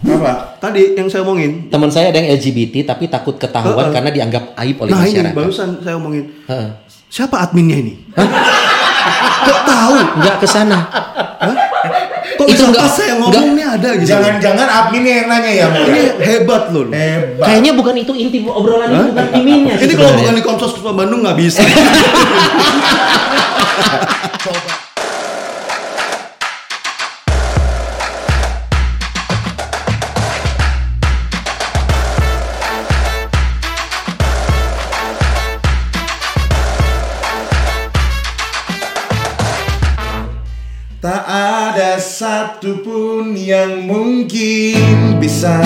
Apa? Tadi yang saya omongin. Teman saya ada yang LGBT tapi takut ketahuan Heeh. karena dianggap aib oleh Nah ini masyarakat. barusan saya omongin. Heeh. Siapa adminnya ini? Kok tahu? Enggak ke sana. Kok Itu bisa enggak- pas saya ngomongnya ada gitu? Jangan-jangan adminnya yang nanya ya? Ini hebat loh. Hebat. Kayaknya bukan itu inti obrolan ini bukan iminnya sih Ini kalau sebenarnya. bukan di Komsos Kota Bandung nggak bisa. ada satupun yang mungkin bisa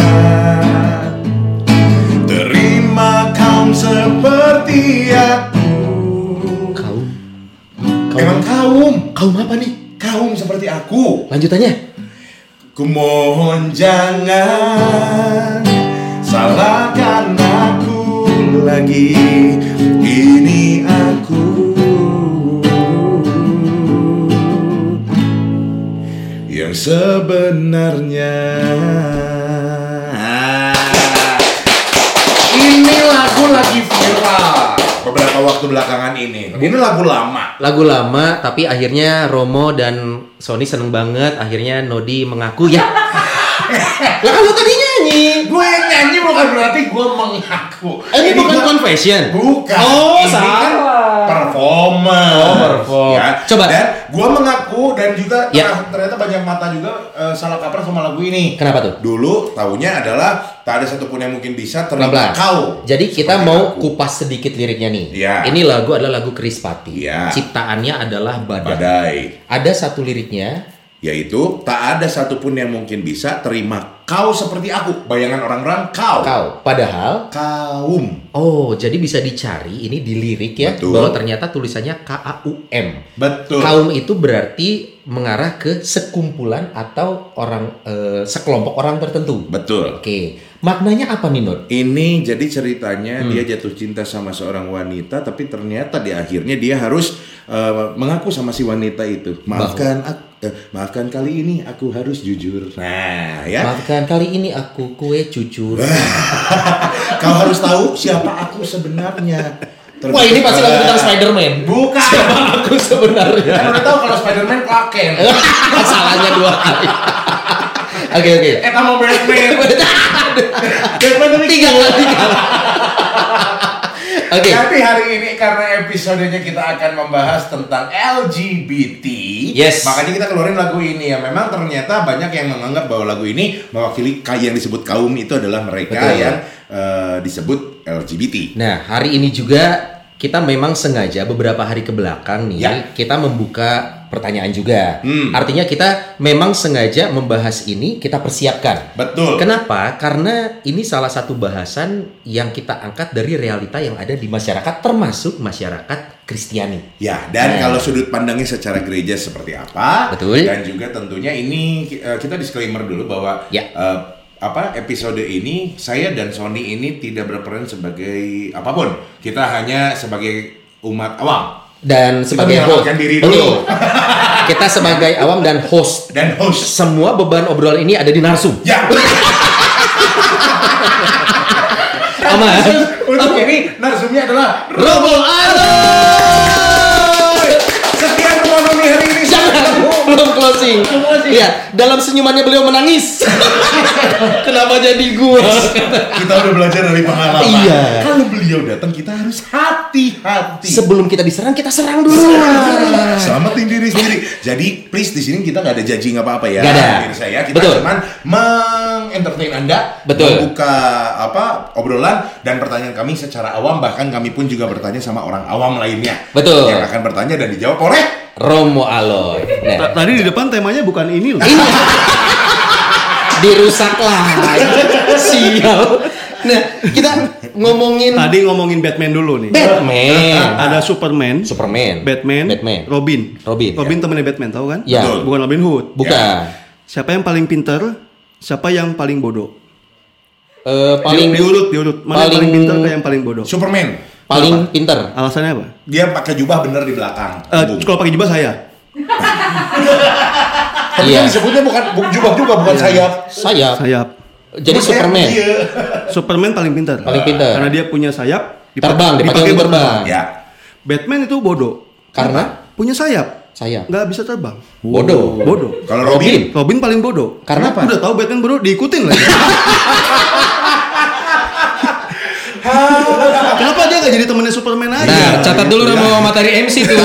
Terima kaum seperti aku Kaum. Emang kaum? Kaum apa nih? Kaum seperti aku Lanjutannya. Kumohon jangan salahkan aku lagi Ini aku Yang sebenarnya. Ini lagu lagi viral. Beberapa waktu belakangan ini. Ini lagu lama. Lagu lama tapi akhirnya Romo dan Sony seneng banget. Akhirnya Nodi mengaku ya. Lah kan lu tadi nyanyi. Gue yang nyanyi bukan berarti gue mengaku Eh, ini bukan confession. Bukan. Oh, Ini kan salah. performance. Oh, perform. Ya. Coba. Dan gue mengaku dan juga Ya. ternyata- banyak mata juga eh, salah kaprah sama lagu ini. Kenapa tuh? Dulu tahunya adalah tak ada satupun yang mungkin bisa Pelan-pelan. kau. Jadi kita mau aku. kupas sedikit liriknya nih. Iya. Ini lagu adalah lagu Krispati. Iya. Ciptaannya adalah badai. badai, Ada satu liriknya. Yaitu tak ada satupun yang mungkin bisa terima kau seperti aku. Bayangan orang-orang kau. Kau. Padahal Kaum. Oh, jadi bisa dicari ini di lirik ya Betul. bahwa ternyata tulisannya K A U M. Betul. Kaum itu berarti mengarah ke sekumpulan atau orang eh, sekelompok orang tertentu. Betul. Oke, maknanya apa nih Nur? Ini jadi ceritanya Hmm. dia jatuh cinta sama seorang wanita tapi ternyata di akhirnya dia harus eh, mengaku sama si wanita itu. Maafkan aku, maafkan kali ini aku harus jujur. Nah, ya. Maafkan kali ini aku kue cucur. Kau harus tahu siapa aku sebenarnya. Wah ini pasti lagu tentang Spider-Man. Bukan. Siapa aku sebenarnya? Kan udah tahu kalau Spider-Man klaken. Salahnya dua kali. Oke oke. Eh kamu Batman. Batman tapi Tiga kali. tiga Oke. Tapi hari ini karena episodenya kita akan membahas tentang LGBT. Yes. Makanya kita keluarin lagu ini ya. Memang ternyata banyak yang menganggap bahwa lagu ini mewakili kayak yang disebut kaum itu adalah mereka Betul. yang eh, disebut LGBT. Nah, hari ini juga kita memang sengaja beberapa hari ke belakang nih Ya. kita membuka pertanyaan juga. Hmm. Artinya kita memang sengaja membahas ini, kita persiapkan. Betul. Kenapa? Karena ini salah satu bahasan yang kita angkat dari realita yang ada di masyarakat termasuk masyarakat Kristiani. Ya, dan Nah. kalau sudut pandangnya secara gereja seperti apa? Betul. Dan juga tentunya ini eh, kita disclaimer dulu bahwa Ya. eh, apa episode ini saya dan Sony ini tidak berperan sebagai apa pun. Kita hanya sebagai umat awam Dan sebagai host, diri dulu. kita sebagai awam dan host, dan host. semua beban obrolan ini ada di narsum. Ya. Aman. Untuk ini narsumnya adalah Robo Aloy! belum closing. closing. Iya, dalam senyumannya beliau menangis. Kenapa jadi gua? Kita udah belajar dari pengalaman. Iya. Kalau beliau datang kita harus hati-hati. Sebelum kita diserang, kita serang dulu. Selamatin diri sendiri. Jadi please di sini kita nggak ada judging apa-apa ya. Nggak ada. Diri saya kita Betul. cuman mengentertain Anda, Betul. membuka apa obrolan dan pertanyaan kami secara awam bahkan kami pun juga bertanya sama orang awam lainnya. Betul. Yang akan bertanya dan dijawab oleh Romo Aloy. Nah, Tadi di depan temanya bukan ini loh. ini dirusak lagi. Sial. Nah, kita ngomongin Tadi ngomongin Batman dulu nih. Batman. Ada Superman, Superman. Batman, Batman. Robin. Robin. Robin temennya Batman, tahu kan? Ya. Betul. Bukan Robin Hood. Bukan. Siapa yang paling pinter? Siapa yang paling bodoh? Eh, paling Di- diurut, diurut. Mana yang paling- paling pinter ke yang paling bodoh? Superman. Paling pinter. Alasannya apa? Dia pakai jubah bener di belakang. Eh, Bung. kalau pakai jubah saya. Tapi Iya. kan disebutnya bukan bu- jubah juga bukan sayap. Saya Sayap. Jadi Superman. Iya. Superman paling pintar. Paling pintar. Karena dia punya sayap. dipak- Terbang, dipakai untuk terbang. Ya. Batman itu bodoh. Karena Punya sayap. saya Nggak bisa terbang. bodoh. Bodoh. Kalau Robin, Robin paling bodoh. Karena apa? Udah tahu Batman bodoh, diikutin lagi. Kenapa dia nggak jadi temennya Superman aja? Nah, catat dulu Romo materi MC tuh.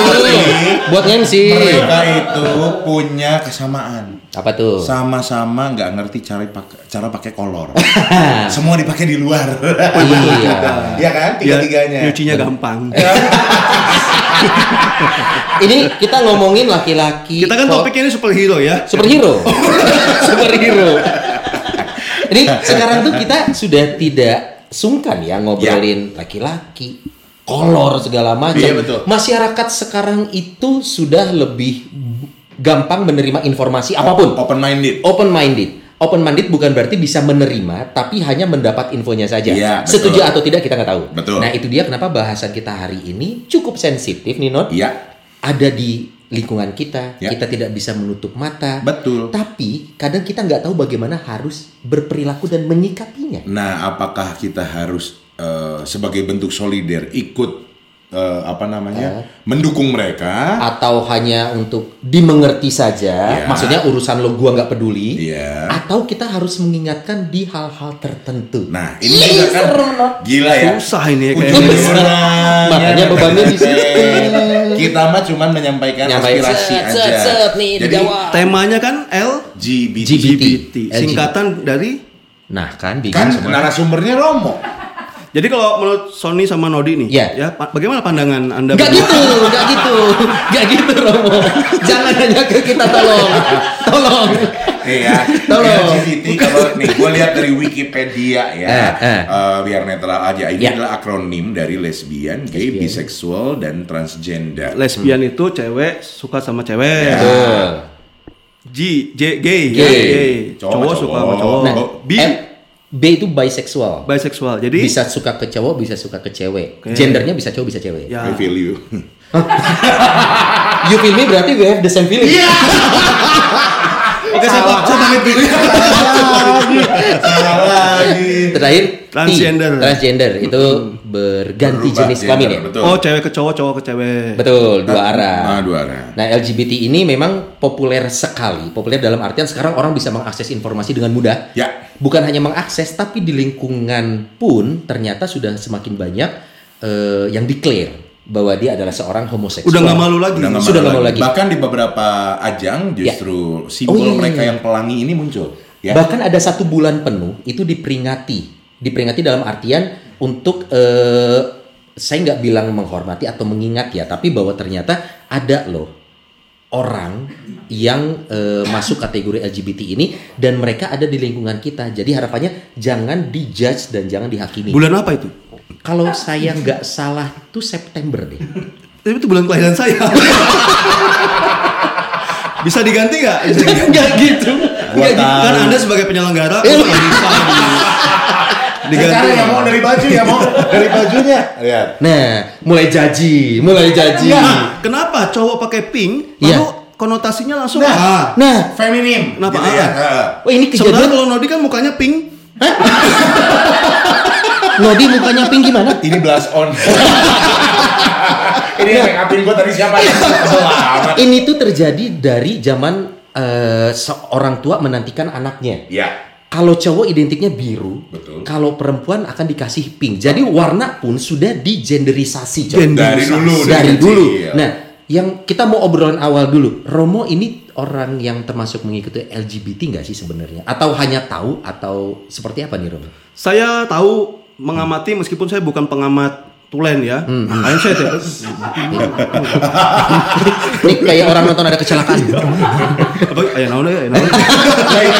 Buat MC. mereka itu punya kesamaan. Apa tuh? Sama-sama nggak ngerti cara pakai cara pakai kolor. Semua dipakai di luar. Iya. Iya kan? Dia Tiga-tiganya. nyucinya gampang. Ini kita ngomongin laki-laki. Kita kan kok- topiknya ini superhero ya. superhero. superhero. Ini sekarang tuh kita sudah tidak sungkan ya ngobrolin laki-laki, kolor segala macam. Iya, betul. Masyarakat sekarang itu sudah lebih gampang menerima informasi apa pun. Open minded. Open minded. Open minded bukan berarti bisa menerima, tapi hanya mendapat infonya saja. Betul. Setuju atau tidak kita nggak tahu. Betul. Nah itu dia kenapa bahasan kita hari ini cukup sensitif nih Not. Iya. Ada di lingkungan kita, Ya. kita tidak bisa menutup mata. Betul. Tapi kadang kita nggak tahu bagaimana harus berperilaku dan menyikapinya. Nah, apakah kita harus eh, sebagai bentuk solider ikut eh, apa namanya mendukung mereka? Atau hanya untuk dimengerti saja, Ya. maksudnya urusan lo gua nggak peduli. Iya. Atau kita harus mengingatkan di hal-hal tertentu. Nah, ini juga kan gila ya. Susah ini ya kayaknya. Ujung-ujungnya Makanya bebannya di situ. Kita mah cuma menyampaikan Nyampaikan aspirasi set, aja. set, set, nih, Jadi dijawab. Temanya kan LGBT. LGBT, LGBT. singkatan dari. Nah kan bikin Kan semua. narasumbernya Romo. Jadi kalau menurut Sony sama Nodi nih, Ya. ya pa- bagaimana pandangan anda? Gak gitu, gak gitu, gak gitu Romo. Jangan hanya ke kita tolong, tolong. Nih ya, Tolong. LGBT kalau nih gue lihat dari Wikipedia ya, Eh, eh. eh, biar netral aja. Ini Ya. adalah akronim dari lesbian, gay, Lesbian. biseksual, dan transgender. Lesbian itu cewek suka sama cewek. Ya. Betul. G, J, gay, Gay. gay. Cowok Cowok, sama suka cowok. sama cowok. Nah, B, M, B itu bisexual. bisexual. Jadi Bisa suka ke cowok, bisa suka ke cewek. Oke. Gendernya bisa cowok, bisa cewek. ya I feel you. You feel me berarti we have the same feeling. Iya. Oke, saya, pa- saya pamit dulu. Salah lagi. Terakhir T, Transgender. Transgender itu berganti Berubah jenis kelamin ya. Betul. Oh, cewek ke cowok, cowok ke cewek. Betul, dua arah. Ah, dua arah. Nah, LGBT ini memang populer sekali. Populer dalam artian sekarang orang bisa mengakses informasi dengan mudah. Ya. Bukan hanya mengakses, tapi di lingkungan pun ternyata sudah semakin banyak eh, yang declare bahwa dia adalah seorang homoseksual. Udah nggak malu lagi. Udah nggak Sudah malu nggak malu lagi. Bahkan di beberapa ajang justru simbol Oh, iya, iya, mereka iya. yang pelangi ini muncul. Ya. Bahkan ada satu bulan penuh itu diperingati, diperingati dalam artian untuk eh, saya nggak bilang menghormati atau mengingat ya, tapi bahwa ternyata ada loh orang yang eh, masuk kategori LGBT ini dan mereka ada di lingkungan kita. Jadi harapannya jangan dijudge dan jangan dihakimi. Bulan apa itu? Kalau saya nggak salah itu September deh. Tapi itu bulan kelahiran saya. Bisa diganti nggak? Nggak gitu. Gua Nggak gitu. tahu. Kan anda sebagai penyelenggara, bisa di- diganti. Sekarang ya mau dari baju ya mau dari bajunya. Lihat. Nah, mulai jaji, mulai jaji. Nah, kenapa cowok pakai pink, Iya. lalu konotasinya langsung Nah. ah. Nah, Feminim. Kenapa? Gitu ya. Ah. Oh ini Sebenarnya kejadian kalau Nodi kan mukanya pink. Nodi mukanya pink gimana? Ini blast on. Ini yang make upin gue tadi siapa ya? Selamat. Ini tuh terjadi dari zaman eh, seorang tua menantikan anaknya. Ya. Kalau cowok identiknya biru, Betul. kalau perempuan akan dikasih pink. Jadi warna pun sudah digenderisasi, cowok. Dari dulu. Dari dulu. Nah, yang kita mau obrolan awal dulu. Romo ini orang yang termasuk mengikuti LGBT nggak sih sebenarnya? Atau hanya tahu atau seperti apa nih Romo? Saya tahu mengamati meskipun saya bukan pengamat tulen ya. Hmm, Makanya saya tidak- Ini kayak orang nonton ada kecelakaan. apa ayah naon deh, ayah naon. Kayak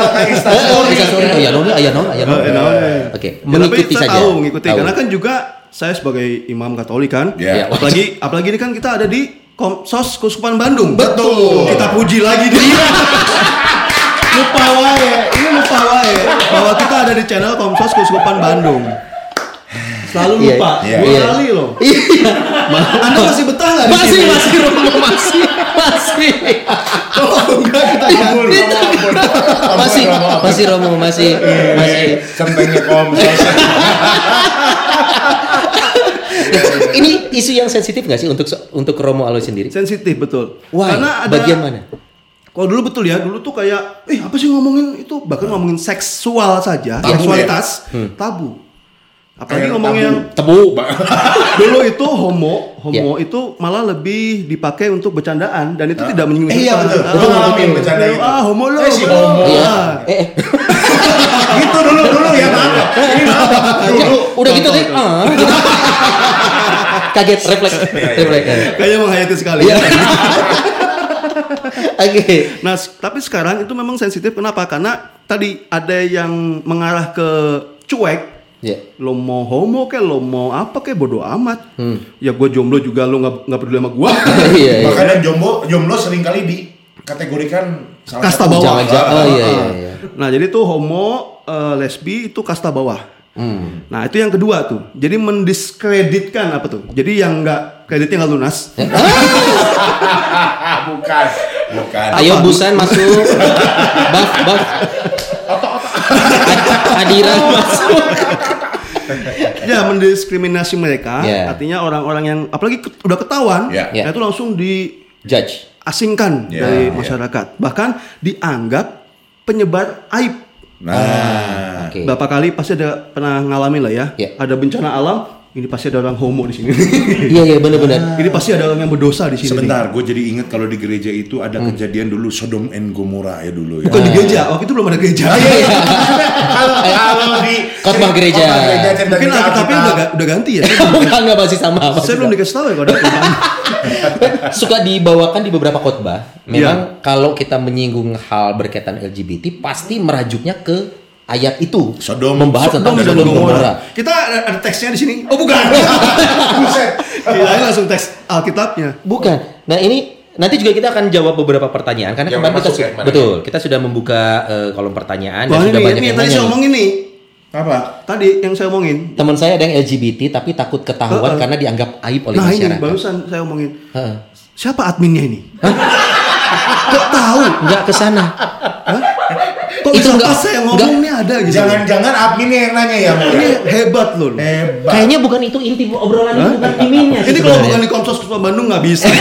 Oh, instastory. bisa sorry. Oh, ya non, ya non, ya non. Oh, naon deh. Oke, Ya, mengikuti saja. tahu mengikuti karena kan juga saya sebagai imam Katolik kan. Ya. Ya. Apalagi apalagi ini kan kita ada di Komsos Kuskupan Bandung. Betul. Kita puji lagi dia. lupa wae, ini lupa wae bahwa kita ada di channel Komsos Kuskupan Bandung. Selalu Iya, lupa. iya. Dua Iya. kali loh. Iya. Anda masih betah nggak Masih, masih Romo, masih, masih. Oh enggak kita. Romo, ampun. Ampun, Masih, Romo, masih Romo, masih, masih. Centengnya komsos. Ini isu yang sensitif nggak sih untuk untuk Romo Aloy sendiri? Sensitif betul. Why? Karena ada Bagian mana? Kalau dulu betul ya, dulu tuh kayak, eh apa sih ngomongin itu, bahkan ngomongin seksual saja, Tabu seksualitas, Hmm. tabu. Apalagi Kayak ngomongin Tebu. dulu itu homo, homo itu malah lebih dipakai untuk bercandaan dan itu tidak menyinggung Eh, iya, betul. Ah, betul. bercanda itu. Ah, homo lo. Eh, si homo. Iya. Ah. Eh, eh. gitu dulu dulu ya maaf. Ini maaf. Dulu. udah gitu deh. Ah, gitu. Kaget, refleks, refleks. Kayaknya menghayati sekali. Iya. Oke. Nah, tapi sekarang itu memang sensitif. Kenapa? Karena tadi ada yang mengarah ke cuek. Ya. Lo mau homo kayak lo mau apa kayak bodoh amat. Hmm. Ya gue jomblo juga lo nggak nggak peduli sama gue. Iya, iya. Makanya jomblo jomblo sering kali dikategorikan salah Kasta satu- bawah. Jangan-jangan. Oh iya iya iya. Nah jadi tuh homo, eh, lesbi itu kasta bawah. Hmm. Nah itu yang kedua tuh. Jadi mendiskreditkan apa tuh? Jadi yang nggak kreditnya nggak lunas. bukan. Bukan. Ayo busan masuk. Baf, baf. Hadiran masuk. ya mendiskriminasi mereka. Ya. Artinya orang-orang yang apalagi ke- udah ketahuan, Ya. Ya. nah itu langsung Judge. diasingkan Ya, dari ya. masyarakat. Bahkan dianggap penyebar aib. Nah. Oke. Berapa kali pasti ada pernah ngalamin lah ya. Ya. Ada bencana alam, ini pasti ada orang homo di sini. Iya iya benar-benar. ini pasti ada orang yang berdosa di sini. Sebentar, gue jadi ingat kalau di gereja itu ada kejadian dulu Sodom and Gomora ya dulu ya. Bukan di gereja, waktu itu belum ada gereja. kalau kalau di Khotbah gereja. khotbah gereja cerita Mungkin Alkitabnya Alkitab. udah, ga- udah ganti ya. Enggak enggak masih sama. masih Saya belum dikasih tahu ya kalau ada suka dibawakan di beberapa khotbah. Iya. Memang kalau kita menyinggung hal berkaitan LGBT pasti merajuknya ke ayat itu. Sodom. membahas tentang Sodom dan Sodom Gomora. Kita ada, teksnya di sini. Oh bukan. Buset. Kirain langsung teks Alkitabnya. Bukan. Nah ini nanti juga kita akan jawab beberapa pertanyaan karena Yang kemarin kita ya, betul kita sudah membuka eh, kolom pertanyaan Wah dan ini, sudah banyak ini yang tadi saya omongin nih. Apa? Tadi yang saya omongin. Teman saya ada yang LGBT tapi takut ketahuan Heeh. karena dianggap aib oleh Nah ini masyarakat. barusan saya omongin. Heeh. Siapa adminnya ini? Kok tahu? Enggak ke sana. Hah? Kok Itu enggak- saya ngomong nih ada gitu? Jangan-jangan adminnya yang nanya ya, Mo? Ini hebat loh. Hebat. Kayaknya bukan itu inti obrolan itu bukan intinya. Ini kalau bukan di Komsos Bandung nggak bisa.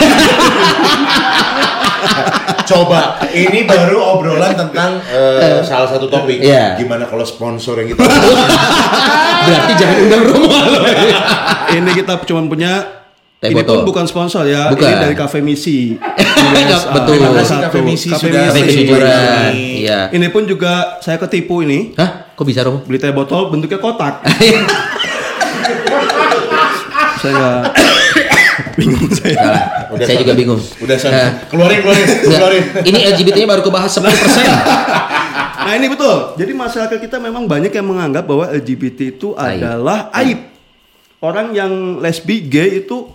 Coba, ini baru obrolan tentang eh, salah satu topik. Iya. Gimana kalau sponsor yang kita Berarti jangan undang Romo. ini kita cuma punya Teh ini botol. pun bukan sponsor ya. Bukan. Ini dari Cafe Misi. Enggak, betul. Terima kasih Satu. Cafe Misi Cafe sudah Cafe Misi. kejujuran. Ini. Iya. Ini pun juga saya ketipu ini. Hah? Kok bisa Romo? Beli teh botol bentuknya kotak. saya nggak bingung saya. Salah. Udah, saya juga bingung. Udah San. Nah, keluarin keluarin enggak. keluarin. Ini LGBT-nya baru kebahas 10%. Nah ini betul. Jadi masyarakat kita memang banyak yang menganggap bahwa LGBT itu Aib. adalah aib. Orang yang lesbi, gay itu,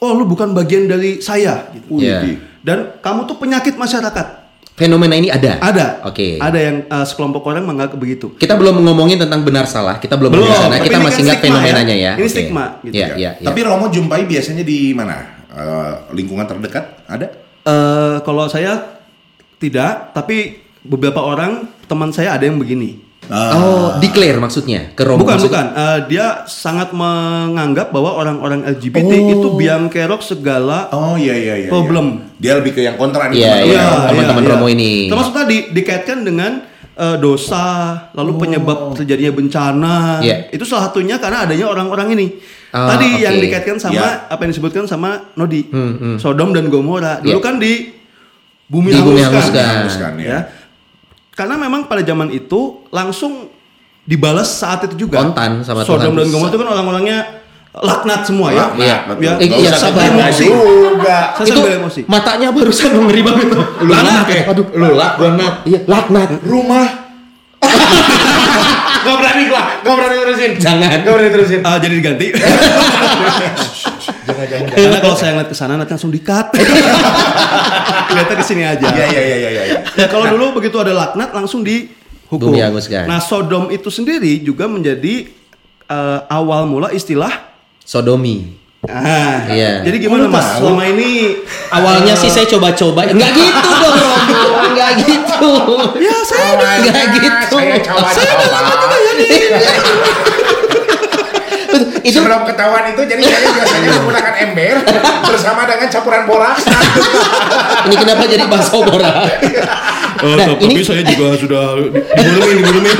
oh lu bukan bagian dari saya. Gitu. Widih. Dan kamu tuh penyakit masyarakat. Fenomena ini ada. Ada. Oke. Ada yang uh, sekelompok orang menganggap begitu. Kita belum ngomongin tentang benar salah. Kita belum, Belum, sana. Kita masih kan ingat stigma fenomenanya ya. ya. Ini Oke. stigma, gitu. Iya, iya, iya. Tapi Romo jumpai biasanya di mana? Eh, lingkungan terdekat ada? Eh kalau saya tidak, tapi beberapa orang teman saya ada yang begini. Oh, declare maksudnya ke Romo. bukan maksudnya? bukan, Eh, dia sangat menganggap bahwa orang-orang LGBT Oh. itu biang kerok segala Oh iya iya iya. Problem. iya. Dia lebih ke yang kontra nih. Iya, teman-teman. iya. Romo. teman-teman Romo ini. Termasuk tadi dikaitkan dengan eh, dosa, lalu penyebab terjadinya bencana. Iya. Itu salah satunya karena adanya orang-orang ini. Ah, tadi oke. yang dikaitkan sama Iya. apa yang disebutkan sama Nodi, Hmm, hmm. Sodom dan Gomora. Dulu Iya. kan di bumi Di bumi hanguskan. hanguskan. Hanguskan, ya. ya. Karena memang pada zaman itu langsung dibalas saat itu juga. Kontan sama Sodom Tuhan. dan Gomora itu kan orang-orangnya laknat semua ya. Laknat, Iya. Ya, Nggak iya, usah sabar. Emosi. juga. Saya itu emosi. matanya barusan ngeri banget tuh. Lu Laknat, laknat? Aduh. Lu lak, gua nat. Iya, laknat. Rumah. Gak berani gua, gak berani terusin. Jangan. Gak berani terusin. Ah, jadi diganti. Jangan jangan. Karena kalau saya ngeliat ke sana nanti langsung di-cut. Kelihatan ke sini aja. Iya iya iya iya iya. Ya kalau dulu begitu ada laknat langsung dihukum. Bumi hanguskan. Nah, Sodom itu sendiri juga menjadi eh, awal mula istilah Sodomi. ah Iya. jadi gimana Oh, lu mas selama ini Awalnya sih saya coba-coba, enggak gitu dong, Romo. enggak gitu. Ya saya Enggak gitu. Saya coba-coba. Itu Sebelum ketahuan itu, jadi saya biasanya menggunakan ember bersama dengan campuran borak. ini kenapa jadi bakso borak? Oh, Nah, tapi ini- saya juga sudah di- dibulumin, dibulumin.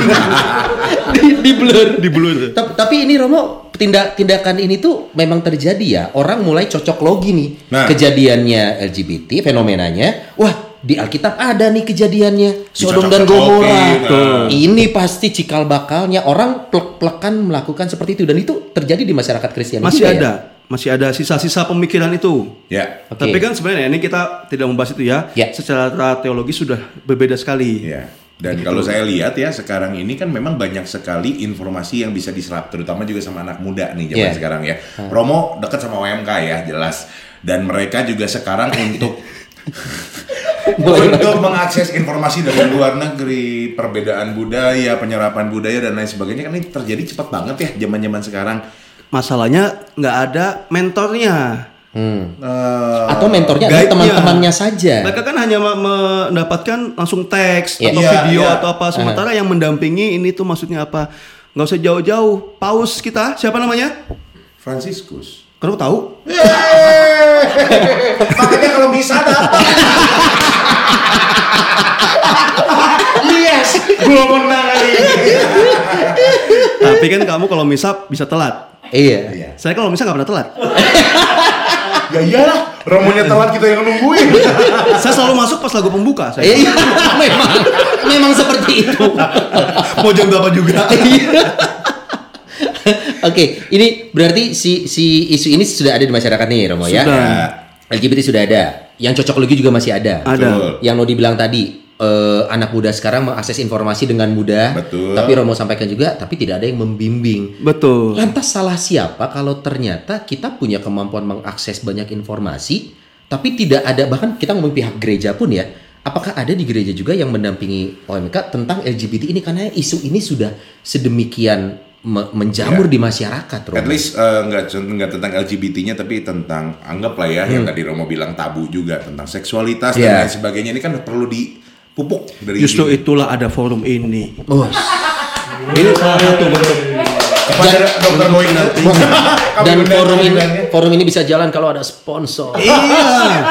di, di blur. di blur. Ta- Tapi ini Romo tindak tindakan ini tuh memang terjadi ya. Orang mulai cocok logi nih Nah. kejadiannya LGBT fenomenanya. Wah di Alkitab ada nih kejadiannya Sodom dan Gomora. nah. Ini pasti cikal bakalnya orang plek-plekan melakukan seperti itu dan itu terjadi di masyarakat Kristen Masih juga ya? ada, masih ada sisa-sisa pemikiran itu. Ya. Oke. Tapi kan sebenarnya ini kita tidak membahas itu ya. Ya. Secara teologi sudah berbeda sekali. Ya. Dan kalau saya lihat ya sekarang ini kan memang banyak sekali informasi yang bisa diserap terutama juga sama anak muda nih zaman Iya. sekarang ya. Romo dekat sama OMK ya jelas. Dan mereka juga sekarang untuk untuk mengakses informasi dari luar negeri, perbedaan budaya, penyerapan budaya dan lain sebagainya kan ini terjadi cepat banget ya zaman-zaman sekarang. Masalahnya nggak ada mentornya. Hmm. Eh, Atau mentornya adalah guide-nya. teman-temannya saja. Mereka kan hanya me- mendapatkan langsung teks Iya. atau Iya, video iya. atau apa. Sementara yang mendampingi ini tuh maksudnya apa? Nggak usah jauh-jauh. Paus kita siapa namanya? Franciscus. Kamu tahu? Makanya kalau bisa dapat. yes, gua menang kali ini. Tapi kan kamu kalau misap bisa telat. Iya. Iya. Saya kalau misap nggak pernah telat. Ya iyalah, romonya telat kita yang nungguin. saya selalu masuk pas lagu pembuka. Saya. Iya, memang memang seperti itu. Mau jam berapa juga. Oke, ini berarti si si isu ini sudah ada di masyarakat nih, Romo ya. Sudah. LGBT sudah ada. Yang cocok logi juga masih ada. Ada. Betul. Yang Nodi bilang tadi, eh, anak muda sekarang mengakses informasi dengan mudah. Betul. Tapi Romo sampaikan juga, tapi tidak ada yang membimbing. Betul. Lantas salah siapa kalau ternyata kita punya kemampuan mengakses banyak informasi, tapi tidak ada bahkan kita ngomong pihak gereja pun ya. Apakah ada di gereja juga yang mendampingi OMK tentang LGBT ini karena isu ini sudah sedemikian me- menjamur Ya. di masyarakat, Romo. At least eh, nggak nggak tentang LGBT-nya tapi tentang anggaplah ya yang tadi Romo bilang tabu juga tentang seksualitas Iya. dan lain sebagainya ini kan perlu dipupuk dari Justru itulah ada forum ini. Oh, Ini salah satu bentuk. Kepada Dr. Boy nanti. dan forum ini forum ini bisa jalan kalau ada sponsor. iya.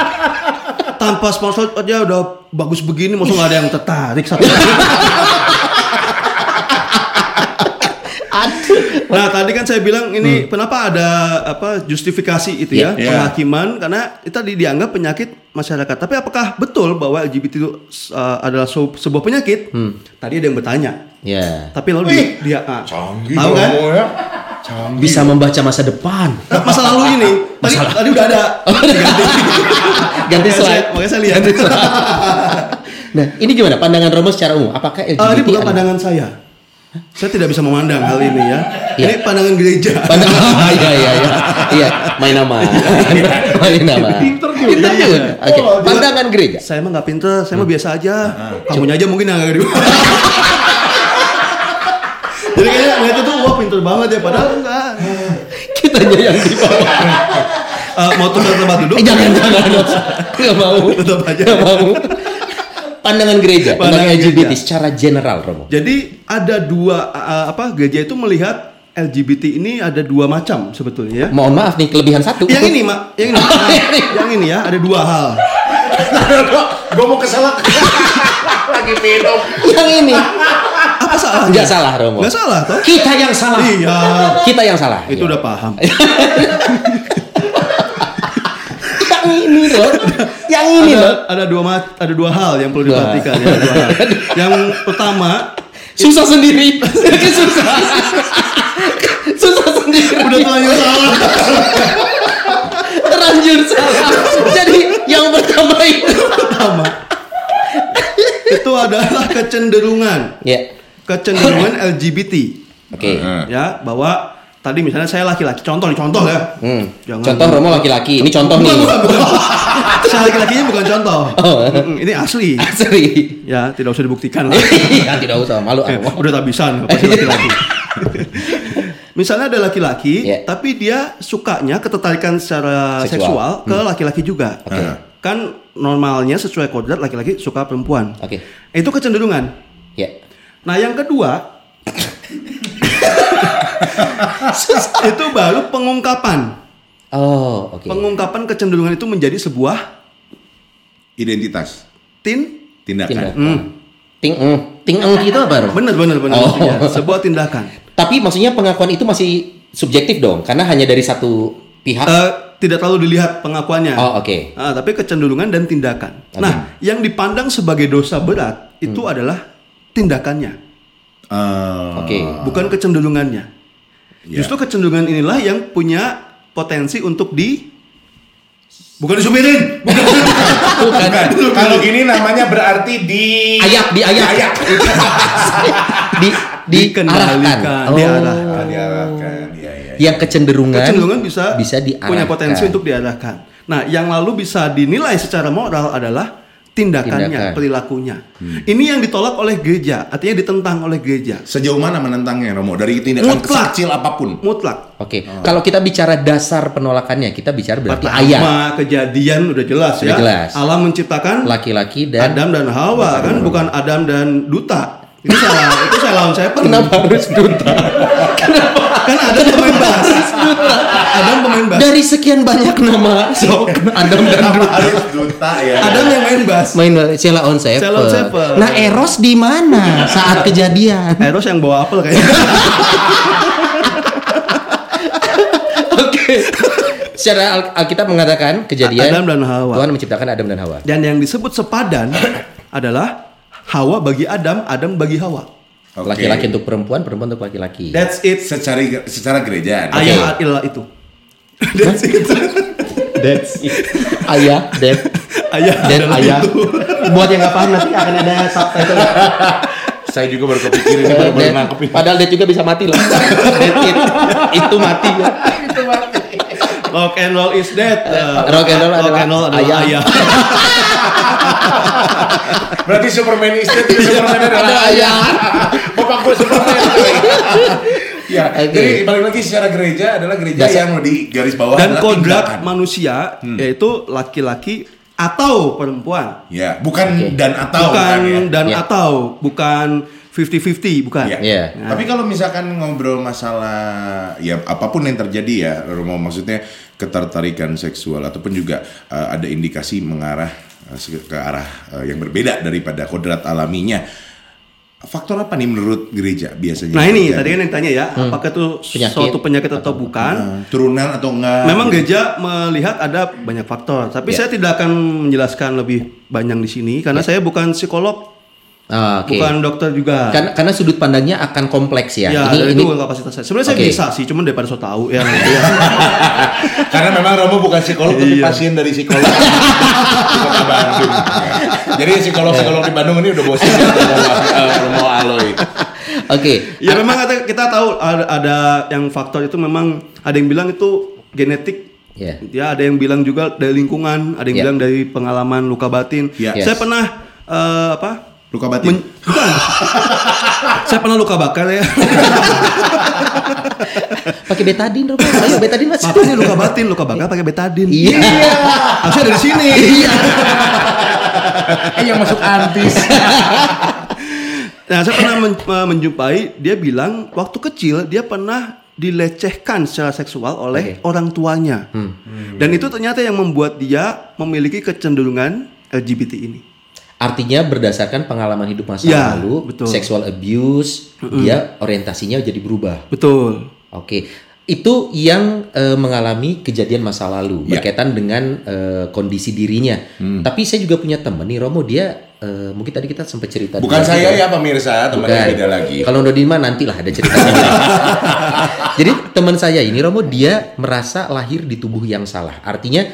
Tanpa sponsor aja udah bagus begini, maksudnya nggak ada yang tertarik satu. Nah tadi kan saya bilang ini kenapa ada apa justifikasi itu ya Iya. Iya. penghakiman karena itu tadi dianggap penyakit masyarakat. Tapi apakah betul bahwa LGBT itu uh, adalah se- sebuah penyakit? Tadi ada yang bertanya. Ya. Tapi lalu Wih, dia, dia ah, Canggih tahu kan? Ya. Canggih. Bisa membaca masa depan. Nah, masa lalu ini tadi, Masalah. tadi udah ada. Ganti Makanya slide. Makanya saya lihat. Nah, ini gimana pandangan Romo secara umum? Apakah LGBT Ah, ini bukan adalah- pandangan saya. Saya tidak bisa memandang hal ini ya. Iya. Ini pandangan gereja. Pandangan iya iya iya. Iya, main nama. main nama. Pinter juga. Pinter juga. Oke, Oh, dia- pandangan gereja. Saya mah nggak pinter, saya mah biasa aja. Kamunya aja mungkin yang agak. Jadi kayaknya ngeliatnya tuh wah pinter banget ya, padahal enggak. Kitanya yang di bawah. Eh, mau tukar tempat duduk? Eh, jangan jangan. Enggak mau. Tetap aja. Nggak mau. Pandangan gereja tentang Pandangan LGBT gereja. secara general, Romo. Jadi ada dua eh, apa gereja itu melihat LGBT ini ada dua macam sebetulnya ya. Mohon maaf nih kelebihan satu. Yang ini, Mak, yang ini. Nah, yang ini ya, ada dua hal. Gue mau keselak. Lagi minum. yang ini. Apa salahnya? Enggak salah, Romo. Nggak salah toh? Kita yang salah. Iya. Kita yang salah. Itu Iya. udah paham. Ini loh. Yang ini ada, loh. ada dua ada dua hal yang perlu diperhatikan ya, dua hal. Yang pertama, Susah sendiri. Susah. Susah sendiri. udah terlanjur salah. terlanjur salah. Jadi yang pertama itu. Pertama, itu adalah kecenderungan, Ya. kecenderungan LGBT. Oke. Ya, bahwa tadi misalnya saya laki-laki, contoh nih, contoh ya. Hmm. Jangan- Contoh Romo laki-laki. Ini contoh nih. Bukan, bukan, bukan. saya laki-lakinya bukan contoh. Oh. Ini asli. Asli. Ya, tidak usah dibuktikan lah. ya tidak usah malu Eh, aku. udah tak bisa pasti laki-laki. Misalnya ada laki-laki, Iya. tapi dia sukanya ketertarikan secara Seksual. seksual, ke laki-laki juga. Oke. Kan normalnya sesuai kodrat laki-laki suka perempuan. Oke. Itu kecenderungan. Ya. Nah, yang kedua itu baru pengungkapan. Oh, oke. Pengungkapan kecenderungan itu menjadi sebuah Identitas, tin tindakan. Tindakan. Ting eng. Ting eng itu apa, Rom? benar benar benar Oh. sebuah tindakan. Tapi maksudnya pengakuan itu masih subjektif dong, karena hanya dari satu pihak. Eh, tidak terlalu dilihat pengakuannya. oh, oke. Ah, tapi kecenderungan dan tindakan. Nah, yang dipandang sebagai dosa berat itu Hmm. adalah tindakannya, Eh, Oke. bukan kecenderungannya. Ya. Justru kecenderungan inilah yang punya potensi untuk di bukan disupirin, bukan Bukan. Bukan. Kalau gini namanya berarti di Ayak di ayak. Ayak. di di Dikendalikan, arahkan. diarahkan. Ah, diarahkan. Iya, iya. Yang kecenderungan kecenderungan bisa bisa diarahkan. punya potensi untuk diarahkan. Nah, yang lalu bisa dinilai secara moral adalah tindakannya, Tindakan. perilakunya. Hmm. Ini yang ditolak oleh gereja, artinya ditentang oleh gereja. Sejauh mana menentangnya Romo dari tindakan Mutlak. kecil apa pun? Mutlak. Oke, kalau kita bicara dasar penolakannya, kita bicara berarti Pertama, ayat kejadian udah jelas Sudah ya. jelas. Allah menciptakan laki-laki dan Adam dan Hawa kan bukan Adam dan Duta. Itu salah, itu saya lawan saya kenapa harus duta? Kan Adam pemain bass. Adam pemain bass. Dari sekian banyak nama sok Adam dan Duta. harus duta ya? Adam yang main bass. Main Sheila on Seven. Sheila on Seven. Nah Eros di mana saat kejadian? Eros yang bawa apel kayaknya. Oke. Secara Al- Alkitab mengatakan kejadian Adam dan Hawa. Tuhan menciptakan Adam dan Hawa. Dan yang disebut sepadan adalah Hawa bagi Adam, Adam bagi Hawa. Laki-laki untuk perempuan, perempuan untuk laki-laki. That's it. secara secara gereja. Ayat ilah itu. That's it. That's it. Ayah, Dad, Ayat dan ayah. itu. Buat yang nggak paham nanti akan ada subtitle. Saya juga baru kepikir ini baru baru nangkep. Padahal Dad juga bisa mati loh. Dad it. Itu mati ya. Rock and roll is dead. Uh, Rock and roll rock adalah and roll adalah ayah. ayah. Berarti Superman istri itu Superman adalah ayah. Bapak gue Superman. ya, Oke. jadi balik lagi secara gereja adalah gereja Dasar. yang di garis bawah Dan kodrat manusia yaitu laki-laki atau perempuan. Ya, bukan Oke. dan atau bukan ya. dan Ya. atau bukan 50-50 bukan. Iya. Iya. Tapi kalau misalkan ngobrol masalah ya apa pun yang terjadi ya, Romo maksudnya ketertarikan seksual ataupun juga uh, ada indikasi mengarah ke arah uh, yang berbeda daripada kodrat alaminya. Faktor apa nih menurut gereja biasanya? Nah ini terjadi? tadi kan yang tanya ya, apakah itu Penyakit. suatu penyakit atau bukan? Uh, turunan atau enggak? Memang gereja melihat ada banyak faktor, tapi Ya. saya tidak akan menjelaskan lebih banyak di sini karena saya bukan psikolog, Ah, Oke. bukan dokter juga. Karena, karena sudut pandangnya akan kompleks ya. ya, ini dan ini itu kapasitas saya. Sebenarnya saya Oke. bisa sih, cuman daripada so tahu ya. ya. Karena memang Romo bukan psikolog tapi Iya. pasien dari psikolog Bandung. Jadi psikolog-psikolog di Bandung ini udah bosan ya Romo, uh, Aloy. Oke. Ya memang ada, kita tahu ada, ada yang faktor itu memang ada yang bilang itu genetik. Ya. Ya, ada yang bilang juga dari lingkungan, ada yang Ya. bilang dari pengalaman luka batin. Saya Yes. pernah eh, apa? Luka batin. Men- bukan. Saya pernah luka bakar ya. Pakai betadin, Romo. Ayo betadin Mas. Makanya luka batin, luka bakar pakai betadin. Iya. Harusnya dari sini. Eh yang masuk antis. Nah, saya pernah men- eh, menjumpai dia bilang waktu kecil dia pernah dilecehkan secara seksual oleh Oke. orang tuanya. Dan itu ternyata yang membuat dia memiliki kecenderungan LGBT ini. Artinya berdasarkan pengalaman hidup masa Ya, lalu, betul. sexual abuse, dia orientasinya jadi berubah. Betul. Oke, itu yang eh, mengalami kejadian masa lalu Ya. berkaitan dengan eh, kondisi dirinya. Tapi saya juga punya temen nih Romo, dia eh, mungkin tadi kita sempat cerita. Bukan dulu saya ya pemirsa, teman Bukan. yang beda lagi. Kalau Nodima nantilah ada ceritanya. Jadi teman saya ini Romo dia merasa lahir di tubuh yang salah. Artinya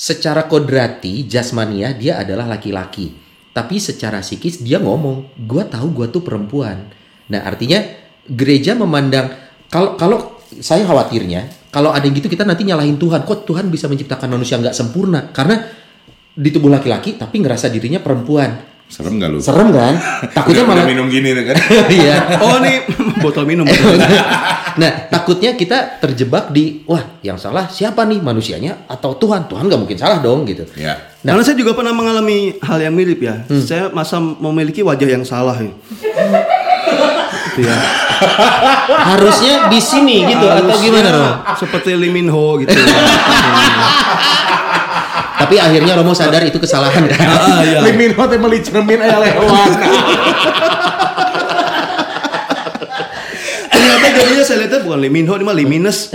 secara kodrati jasmania dia adalah laki-laki. Tapi secara psikis dia ngomong, gua tahu gua tuh perempuan. Nah, artinya gereja memandang kalau kalau saya khawatirnya kalau ada yang gitu kita nanti nyalahin Tuhan. Kok Tuhan bisa menciptakan manusia nggak sempurna? Karena di tubuh laki-laki tapi ngerasa dirinya perempuan. Serem gak lu? Serem kan? Takutnya Udah- udah malah minum gini kan? Iya. Oh ini botol minum. botol minum. nah, takutnya kita terjebak di wah, yang salah siapa nih manusianya atau Tuhan? Tuhan nggak mungkin salah dong gitu. ya. Nah. Karena saya juga pernah mengalami hal yang mirip ya. Saya masa memiliki wajah yang salah ya. Gitu ya. Harusnya di sini gitu atau Harusnya gimana Romo? Seperti Lee Min Ho gitu. Tapi akhirnya Romo sadar itu kesalahan kan. ah, iya. Limin hote beli cermin aya lewan. Ternyata jadinya saya lihatnya bukan Lee Min Ho, ini mah Lee Minus.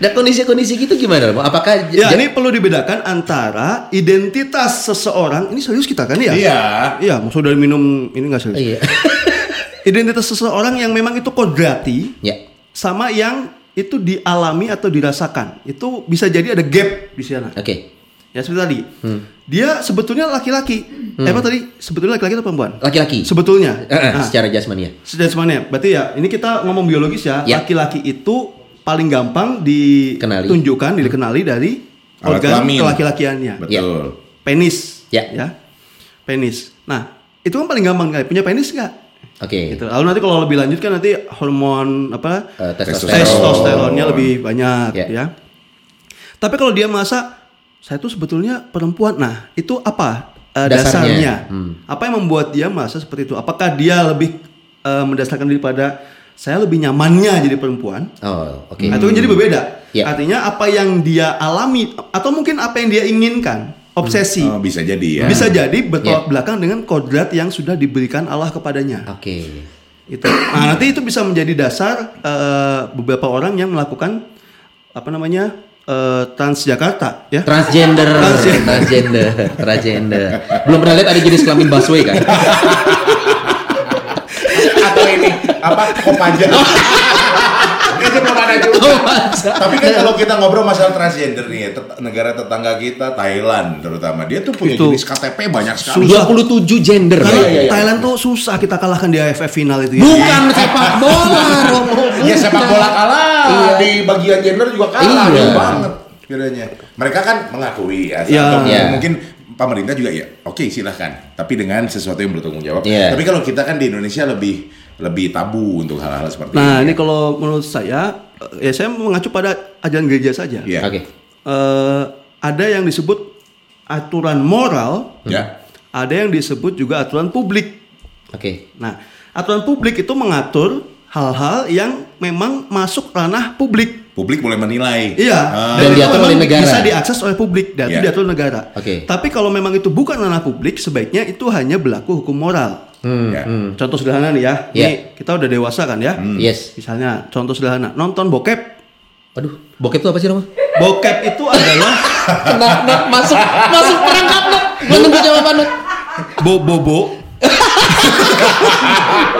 Dan kondisi-kondisi gitu gimana Romo? Apakah Ya, ini perlu dibedakan antara identitas seseorang. Ini serius kita kan ya? Iya. Iya, maksud dari minum ini nggak serius. Iya. Identitas seseorang yang memang itu kodrati ya. sama yang itu dialami atau dirasakan. Itu bisa jadi ada gap di sana. Oke. Ya seperti tadi. Dia sebetulnya laki-laki. Eh, apa tadi? Sebetulnya laki-laki atau perempuan? Laki-laki. Sebetulnya. Eh, eh, Nah, secara jasmani ya. Sedasmanya. Berarti ya, ini kita ngomong biologis ya. Ya. Laki-laki itu paling gampang Kenali. ditunjukkan, dikenali dari Alat organ kelamin. kelaki-lakiannya. Betul. Penis. Ya. Penis. Nah, itu kan paling gampang kali. Punya penis nggak? Oke. Gitu. Lalu nanti kalau lebih lanjut kan nanti hormon apa? Eh, testosteron. testosteronnya lebih banyak Ya. ya. Tapi kalau dia merasa saya tuh sebetulnya perempuan, nah itu apa eh, Dasarnya. dasarnya? Hmm. Apa yang membuat dia merasa seperti itu? Apakah dia lebih eh, mendasarkan daripada saya lebih nyamannya jadi perempuan? Oh, oke. Nah, itu kan jadi berbeda. Ya. Artinya apa yang dia alami atau mungkin apa yang dia inginkan, obsesi. Oh, bisa jadi ya. Bisa jadi bertolak Ya. belakang dengan kodrat yang sudah diberikan Allah kepadanya. Oke. Itu. Nah, nanti itu bisa menjadi dasar eh, beberapa orang yang melakukan apa namanya eh, Transjakarta, ya. Transgender, Transgender. transgender, transgender. Belum pernah lihat ada jenis kelamin busway kan? Atau ini apa? Kopaja. Itu belum ada juga. Tapi kan kalau kita ngobrol masalah transgender nih, tet- negara tetangga kita Thailand terutama, dia tuh punya Itu. jenis KTP banyak sekali. 27 gender. Karena Iya, iya, iya. Thailand tuh susah kita kalahkan di AFF final itu ya. Bukan sepak bola, Romo. Ya sepak bola kalah Iya. di bagian gender juga kalah Iya. banget bedanya. Mereka kan mengakui ya, Iya. atau Iya. mungkin pemerintah juga ya, oke silahkan, tapi dengan sesuatu yang bertanggung jawab. Iya. Tapi kalau kita kan di Indonesia lebih lebih tabu untuk hal-hal seperti Nah, ini ini. kalau menurut saya ya saya mengacu pada ajaran gereja saja. Iya. Oke. Eh, ada yang disebut aturan moral, Ya. ada yang disebut juga aturan publik. Oke. Nah, aturan publik itu mengatur hal-hal yang memang masuk ranah publik. Publik boleh menilai. Iya. Ah. Dan diatur oleh negara. Bisa diakses oleh publik dan itu Iya. diatur negara. Oke. Tapi kalau memang itu bukan ranah publik, sebaiknya itu hanya berlaku hukum moral. Hmm, Ya. hmm. Contoh sederhana nih ya. Iya. Ini kita udah dewasa kan ya. Yes. Misalnya contoh sederhana, nonton bokep. Aduh, bokep itu apa sih, Romo? Bokep itu adalah Nah, nah, masuk masuk perangkap, Nak. Gua nunggu jawaban, Nak. bo bobo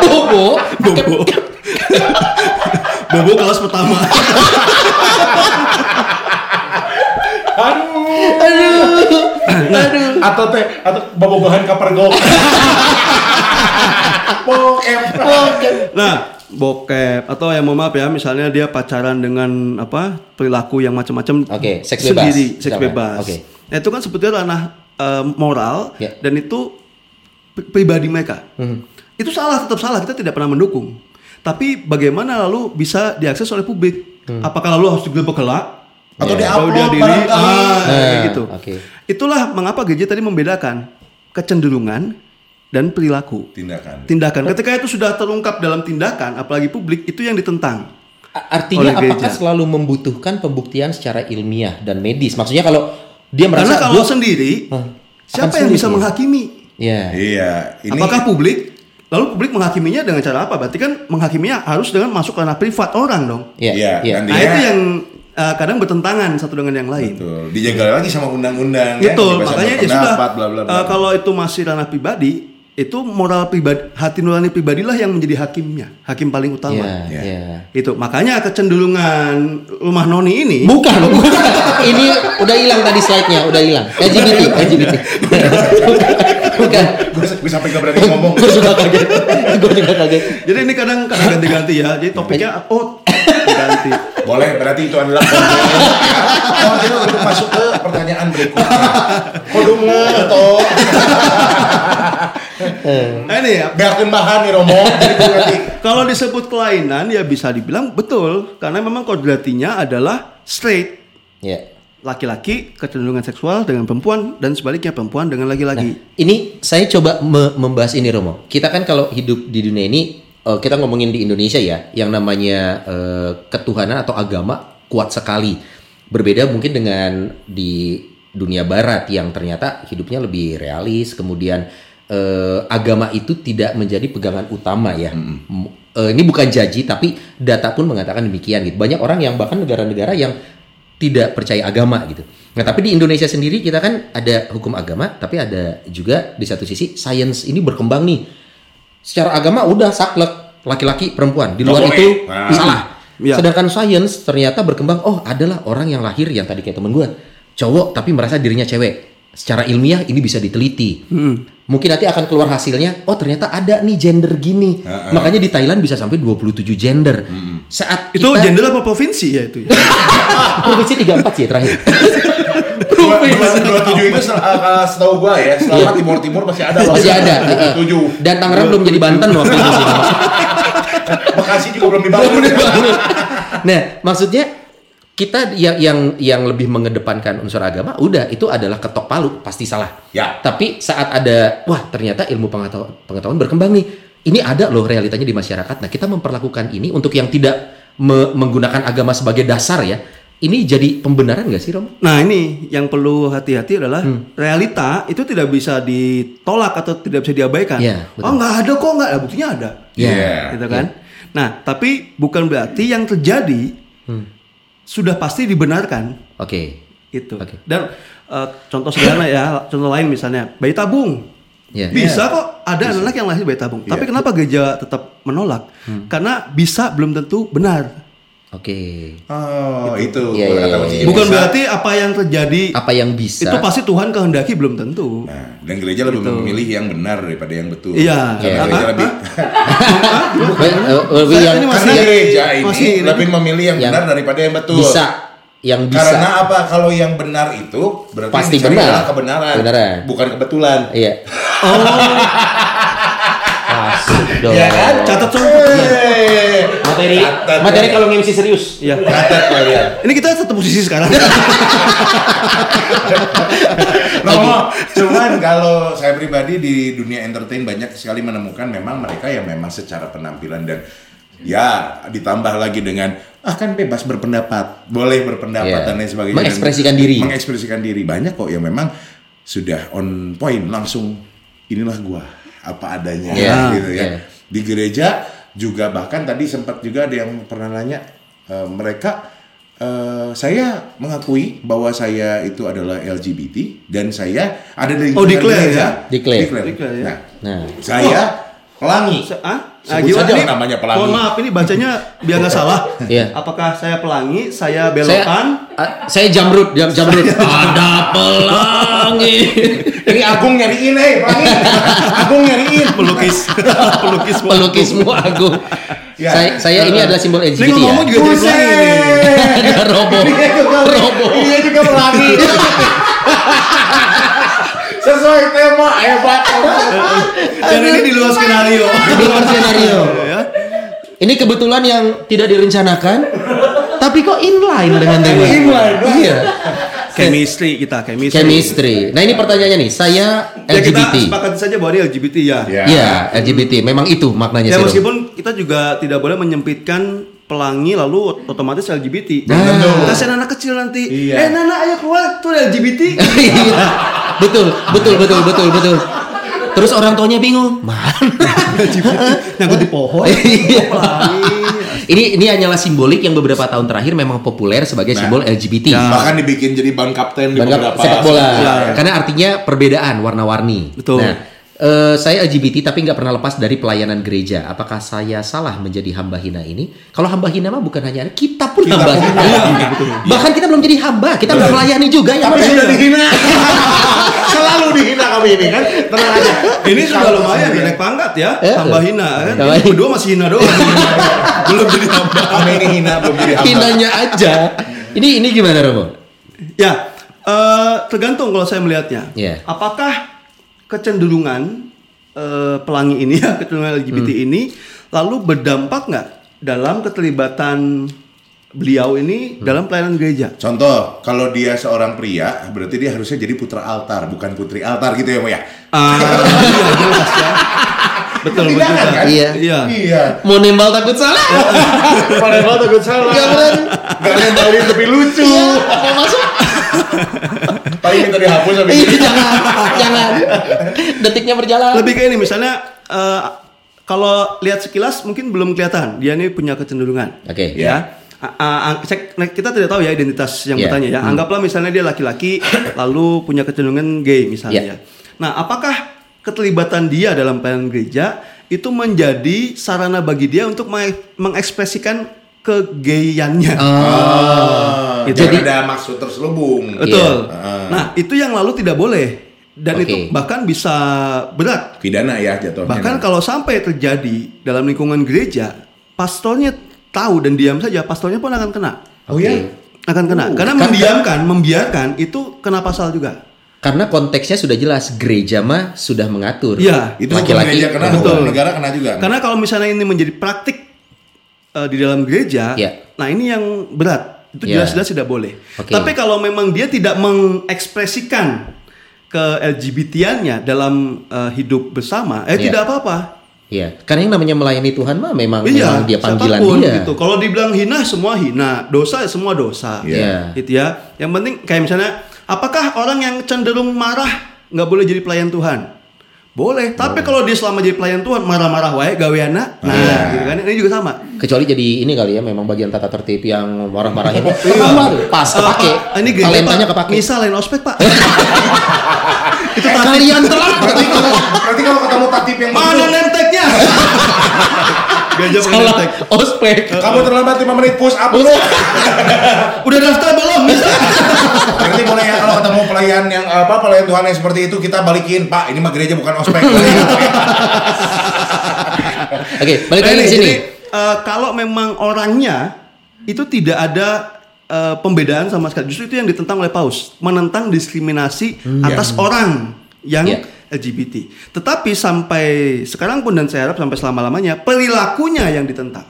Bobo. bobo. bobo kelas pertama. Atau teh atau bobogohan kapergok. Bokep. Nah, bokep atau yang mau maaf ya, misalnya dia pacaran dengan apa perilaku yang macam-macam. Oke, seks bebas. Sendiri, seks Misalkan. bebas. Oke. Nah, itu kan sebetulnya ranah eh, moral Ya. dan itu pri- pribadi mereka. Hmm. Itu salah, tetap salah. Kita tidak pernah mendukung. Tapi bagaimana lalu bisa diakses oleh publik? Hmm. Apakah lalu harus digerebek kelak? Atau di-upload Atau dia diri? Ah, kayak Nah, gitu. oke. Itulah mengapa gereja tadi membedakan kecenderungan dan perilaku Tindakan. tindakan. Ketika itu sudah terungkap dalam tindakan, apalagi publik, itu yang ditentang. Artinya Oleh gereja. apakah selalu membutuhkan pembuktian secara ilmiah dan medis? Maksudnya kalau dia Karena merasa kalau gua- sendiri, Hah, siapa yang sulit bisa ya? menghakimi? Ya. Iya, ini Apakah publik? Lalu publik menghakiminya dengan cara apa? Berarti kan menghakiminya harus dengan masuk ranah privat orang dong. Iya. Iya, Iya. kan Nah Dia- itu yang uh, kadang bertentangan satu dengan yang lain. Betul. Dijaga lagi sama undang-undang ya, Betul, kebebasan makanya ya sudah. berpendapat, bla bla bla. uh, kalau itu masih ranah pribadi, itu moral pribadi, hati nurani pribadilah yang menjadi hakimnya, hakim paling utama. Iya. Iya. Iya. Itu makanya kecenderungan rumah noni ini Bukan, bukan. Ini udah hilang tadi slide-nya, udah hilang. LGBT, LGBT. bukan. gue, sampai gak berani ngomong. Gue juga kaget. Gue juga kaget. Jadi ini kadang kadang ganti-ganti ya. Jadi topiknya oh diganti. Boleh, berarti itu adalah kode. Kode untuk masuk ke pertanyaan berikutnya. Kode atau Nah, ini ya, beakeun bahan nih Romo. Kalau disebut kelainan ya bisa dibilang betul karena memang kodratinya adalah straight. Ya. Laki-laki kecenderungan seksual dengan perempuan dan sebaliknya perempuan dengan laki-laki. Ini saya coba me- membahas ini Romo. Kita kan kalau hidup di dunia ini eh, kita ngomongin di Indonesia ya, yang namanya eh, ketuhanan atau agama kuat sekali. Berbeda mungkin dengan di dunia barat yang ternyata hidupnya lebih realis, kemudian eh, agama itu tidak menjadi pegangan utama ya. M- eh, ini bukan janji tapi data pun mengatakan demikian gitu. Banyak orang yang bahkan negara-negara yang tidak percaya agama gitu. Nah, tapi di Indonesia sendiri kita kan ada hukum agama, tapi ada juga di satu sisi sains ini berkembang nih. Secara agama udah saklek laki-laki perempuan. Di luar Nggak itu. Nah. salah. Iya. Sedangkan sains ternyata berkembang, oh adalah orang yang lahir yang tadi kayak temen gue, cowok tapi merasa dirinya cewek. Secara ilmiah ini bisa diteliti. Mungkin nanti akan keluar hasilnya, oh ternyata ada nih gender gini. Makanya di Thailand bisa sampai 27 gender. Saat Itu kita- gender apa provinsi ya itu? ya? Provinsi 34 sih terakhir. dua dua tujuh itu setelah, setahu gua ya, selama Timur Timur masih ada loh. Masih ada. tujuh. Dan Tangerang belum jadi Banten waktu itu sih. Bekasi juga belum dibangun. Nah, maksudnya kita yang yang yang lebih mengedepankan unsur agama, udah itu adalah ketok palu, pasti salah. Ya. Tapi saat ada, wah ternyata ilmu pengetahuan, pengetahuan berkembang nih. Ini ada loh realitanya di masyarakat. Nah, kita memperlakukan ini untuk yang tidak me- menggunakan agama sebagai dasar ya. Ini jadi pembenaran nggak sih, Rom? Nah ini yang perlu hati-hati adalah realita itu tidak bisa ditolak atau tidak bisa diabaikan. Iya, betul. oh nggak ada kok nggak buktinya ada. Iya. gitu kan. Nah tapi bukan berarti yang terjadi sudah pasti dibenarkan Oke. itu. Oke. Dan eh, contoh sederhana ya, contoh lain misalnya bayi tabung. Ya. Bisa kok ada anak yang lahir bayi tabung. Tapi kenapa gereja tetap menolak? Karena bisa belum tentu benar. Oke. Oh, itu. Iya, iya, kata iya, kuncinya. iya. Bukan Bisa. berarti apa yang terjadi Apa yang bisa? itu pasti Tuhan kehendaki belum tentu. Nah, dan gereja lebih memilih yang benar daripada yang betul. Iya. Karena Iya. gereja Hah? lebih Eh, eh, lebih Saya yang karena Masih- gereja ini masih ini. lebih memilih yang, Yang benar daripada yang betul. bisa, yang bisa. Karena apa? Kalau yang benar itu berarti Pasti benar. adalah kebenaran, Kebenaran. bukan kebetulan. Iya. Masuk dong. Ya kan? Catat. Hei. Materi, Catat, materi ya. kalau nge-MC serius. Iya. Catat kalian. Ini kita satu posisi sekarang. Romo, cuman kalau saya pribadi di dunia entertain banyak sekali menemukan memang mereka yang memang secara penampilan dan ya ditambah lagi dengan ah kan bebas berpendapat, boleh berpendapat Iya. dan lain sebagainya. Mengekspresikan Dan- diri. Mengekspresikan diri banyak kok yang memang sudah on point langsung inilah gua apa adanya Iya, gitu ya. iya. Di gereja juga bahkan tadi sempat juga ada yang pernah nanya eh, mereka eh, saya mengakui bahwa saya itu adalah LGBT dan saya ada di Oh, declare gereja. ya? Declare. Declare ya? Nah, Nah, saya pelangi. Se- ah? Sebut saja namanya pelangi. Mohon maaf ini bacanya biar nggak salah. Iya. Apakah saya pelangi? Saya saya, belokan? ah, saya jamrut, jam jamrut. Ada pelangi. Ini Agung nyariin, eh pelangi. Agung nyariin. pelukis, pelukis, Pelukismu Agung. Ya. Saya, saya ini adalah simbol Ini LGBT ya. ngomong juga jadi pelangi. Ada robo. Dia juga, Robo. dia juga pelangi. Sesuai tema hebat. Dan ini di luar skenario. Di luar skenario. ya. Ini kebetulan yang tidak direncanakan, tapi kok inline dengan tema. Inline. Iya. Chemistry kita, chemistry. Chemistry. Nah ini pertanyaannya nih, saya Ya kita LGBT. sepakat saja bahwa dia LGBT ya. Ya. Iya, LGBT. Memang itu maknanya Ya meskipun kita juga tidak boleh menyempitkan pelangi lalu otomatis LGBT. Nah. Kasihan anak kecil nanti. Iya. Eh Nana ayo keluar tuh LGBT. Iya. betul, betul, betul, betul, betul. Terus orang tuanya bingung, mana? Nyangkut di pohon. Iya. Ini ini hanyalah simbolik yang beberapa tahun terakhir memang populer sebagai Nah. simbol LGBT. Bahkan dibikin jadi ban kapten di beberapa sepak bola. Ya. Karena artinya perbedaan warna-warni. Betul. Nah, eh, saya LGBT tapi nggak pernah lepas dari pelayanan gereja. Apakah saya salah menjadi hamba hina ini? Kalau hamba hina mah bukan hanya kita pun hamba hina. Bahkan kita belum jadi hamba, kita belum melayani juga ya. Tapi sudah dihina. Selalu dihina kami ini kan. Tenang aja. Ini sudah lumayan naik pangkat ya, Eh, tambah hina kan. tambah Ini berdua masih hina doang. Belum jadi hamba. Kami ini hina belum jadi hamba. Hinanya aja. Ini ini gimana Romo? Ya, eh, tergantung kalau saya melihatnya. Iya. Apakah kecenderungan eh, pelangi ini ya, kecenderungan LGBT Hmm. ini lalu berdampak nggak dalam keterlibatan beliau ini Hmm. dalam pelayanan gereja? Contoh, kalau dia seorang pria, berarti dia harusnya jadi putra altar, bukan putri altar gitu ya, Mo ya? Ah, iya, jelas ya. Betul betul. Kan? Iya. Iya. Iya. Mau nembal takut salah. Padahal takut salah. Iya benar. Gak nembalin tapi lucu. Mau masuk? Paling minta dihapus habis Iya, itu. jangan, jangan. Detiknya berjalan. Lebih kayak ini misalnya eh, kalau lihat sekilas mungkin belum kelihatan dia ini punya kecenderungan. Oke. Ya. A- a- a- saya- nah, kita tidak tahu ya identitas yang Iya. bertanya ya. Anggaplah misalnya dia laki-laki lalu punya kecenderungan gay misalnya Iya. ya. Nah, apakah keterlibatan dia dalam pelayanan gereja itu menjadi sarana bagi dia untuk meng- mengekspresikan kegayannya? Ah, Gitu. jadi Jadi- ada maksud terselubung. Betul. Iya. Nah, itu yang lalu tidak boleh dan Oke. itu bahkan bisa berat Pidana ya jatuhnya. Bahkan kalau sampai terjadi dalam lingkungan gereja, pastornya tahu dan diam saja, pastornya pun akan kena. Oh ya? Akan kena. Karena kan- mendiamkan, membiarkan itu kena pasal juga. Karena konteksnya sudah jelas, gereja mah sudah mengatur. Iya. Itu laki-laki. kena, Betul. negara kena juga. Karena kalau misalnya ini menjadi praktik eh, di dalam gereja, Iya. nah ini yang berat. Itu Iya. jelas-jelas tidak boleh. Oke. Tapi kalau memang dia tidak mengekspresikan ke LGBT-annya dalam eh, hidup bersama, eh Iya. tidak apa-apa. Iya, karena yang namanya melayani Tuhan mah memang, Iya, memang dia panggilan siapa pun dia. gitu. Kalau dibilang hina semua hina, dosa ya semua dosa. Iya. Gitu ya. Yang penting kayak misalnya, apakah orang yang cenderung marah nggak boleh jadi pelayan Tuhan? Boleh, tapi kalau dia selama jadi pelayan Tuhan marah-marah wae gaweana, nah Iya. gitu kan. Ini juga sama. Kecuali jadi ini kali ya, memang bagian tata tertib yang marah-marahin. Tuh? Pas kepake. Eh, ini Talentanya Pak, kepake. Misal lain ospek Pak. Itu kalian telat. berarti kalau berarti kalau ketemu tatip yang Mana nenteknya? Gereja pakai Salah ospek. kamu terlambat 5 menit push up. Udah daftar belum? Nanti boleh ya kalau ketemu pelayan yang apa pelayan Tuhan yang seperti itu kita balikin, Pak. Ini mah gereja bukan ospek. Oke, balik Nah, lagi ke sini. Jadi eh, kalau memang orangnya itu tidak ada eh, pembedaan sama sekali. Justru itu yang ditentang oleh Paus, menentang diskriminasi atas orang yang Iya. LGBT. Tetapi sampai sekarang pun dan saya harap sampai selama-lamanya perilakunya yang ditentang.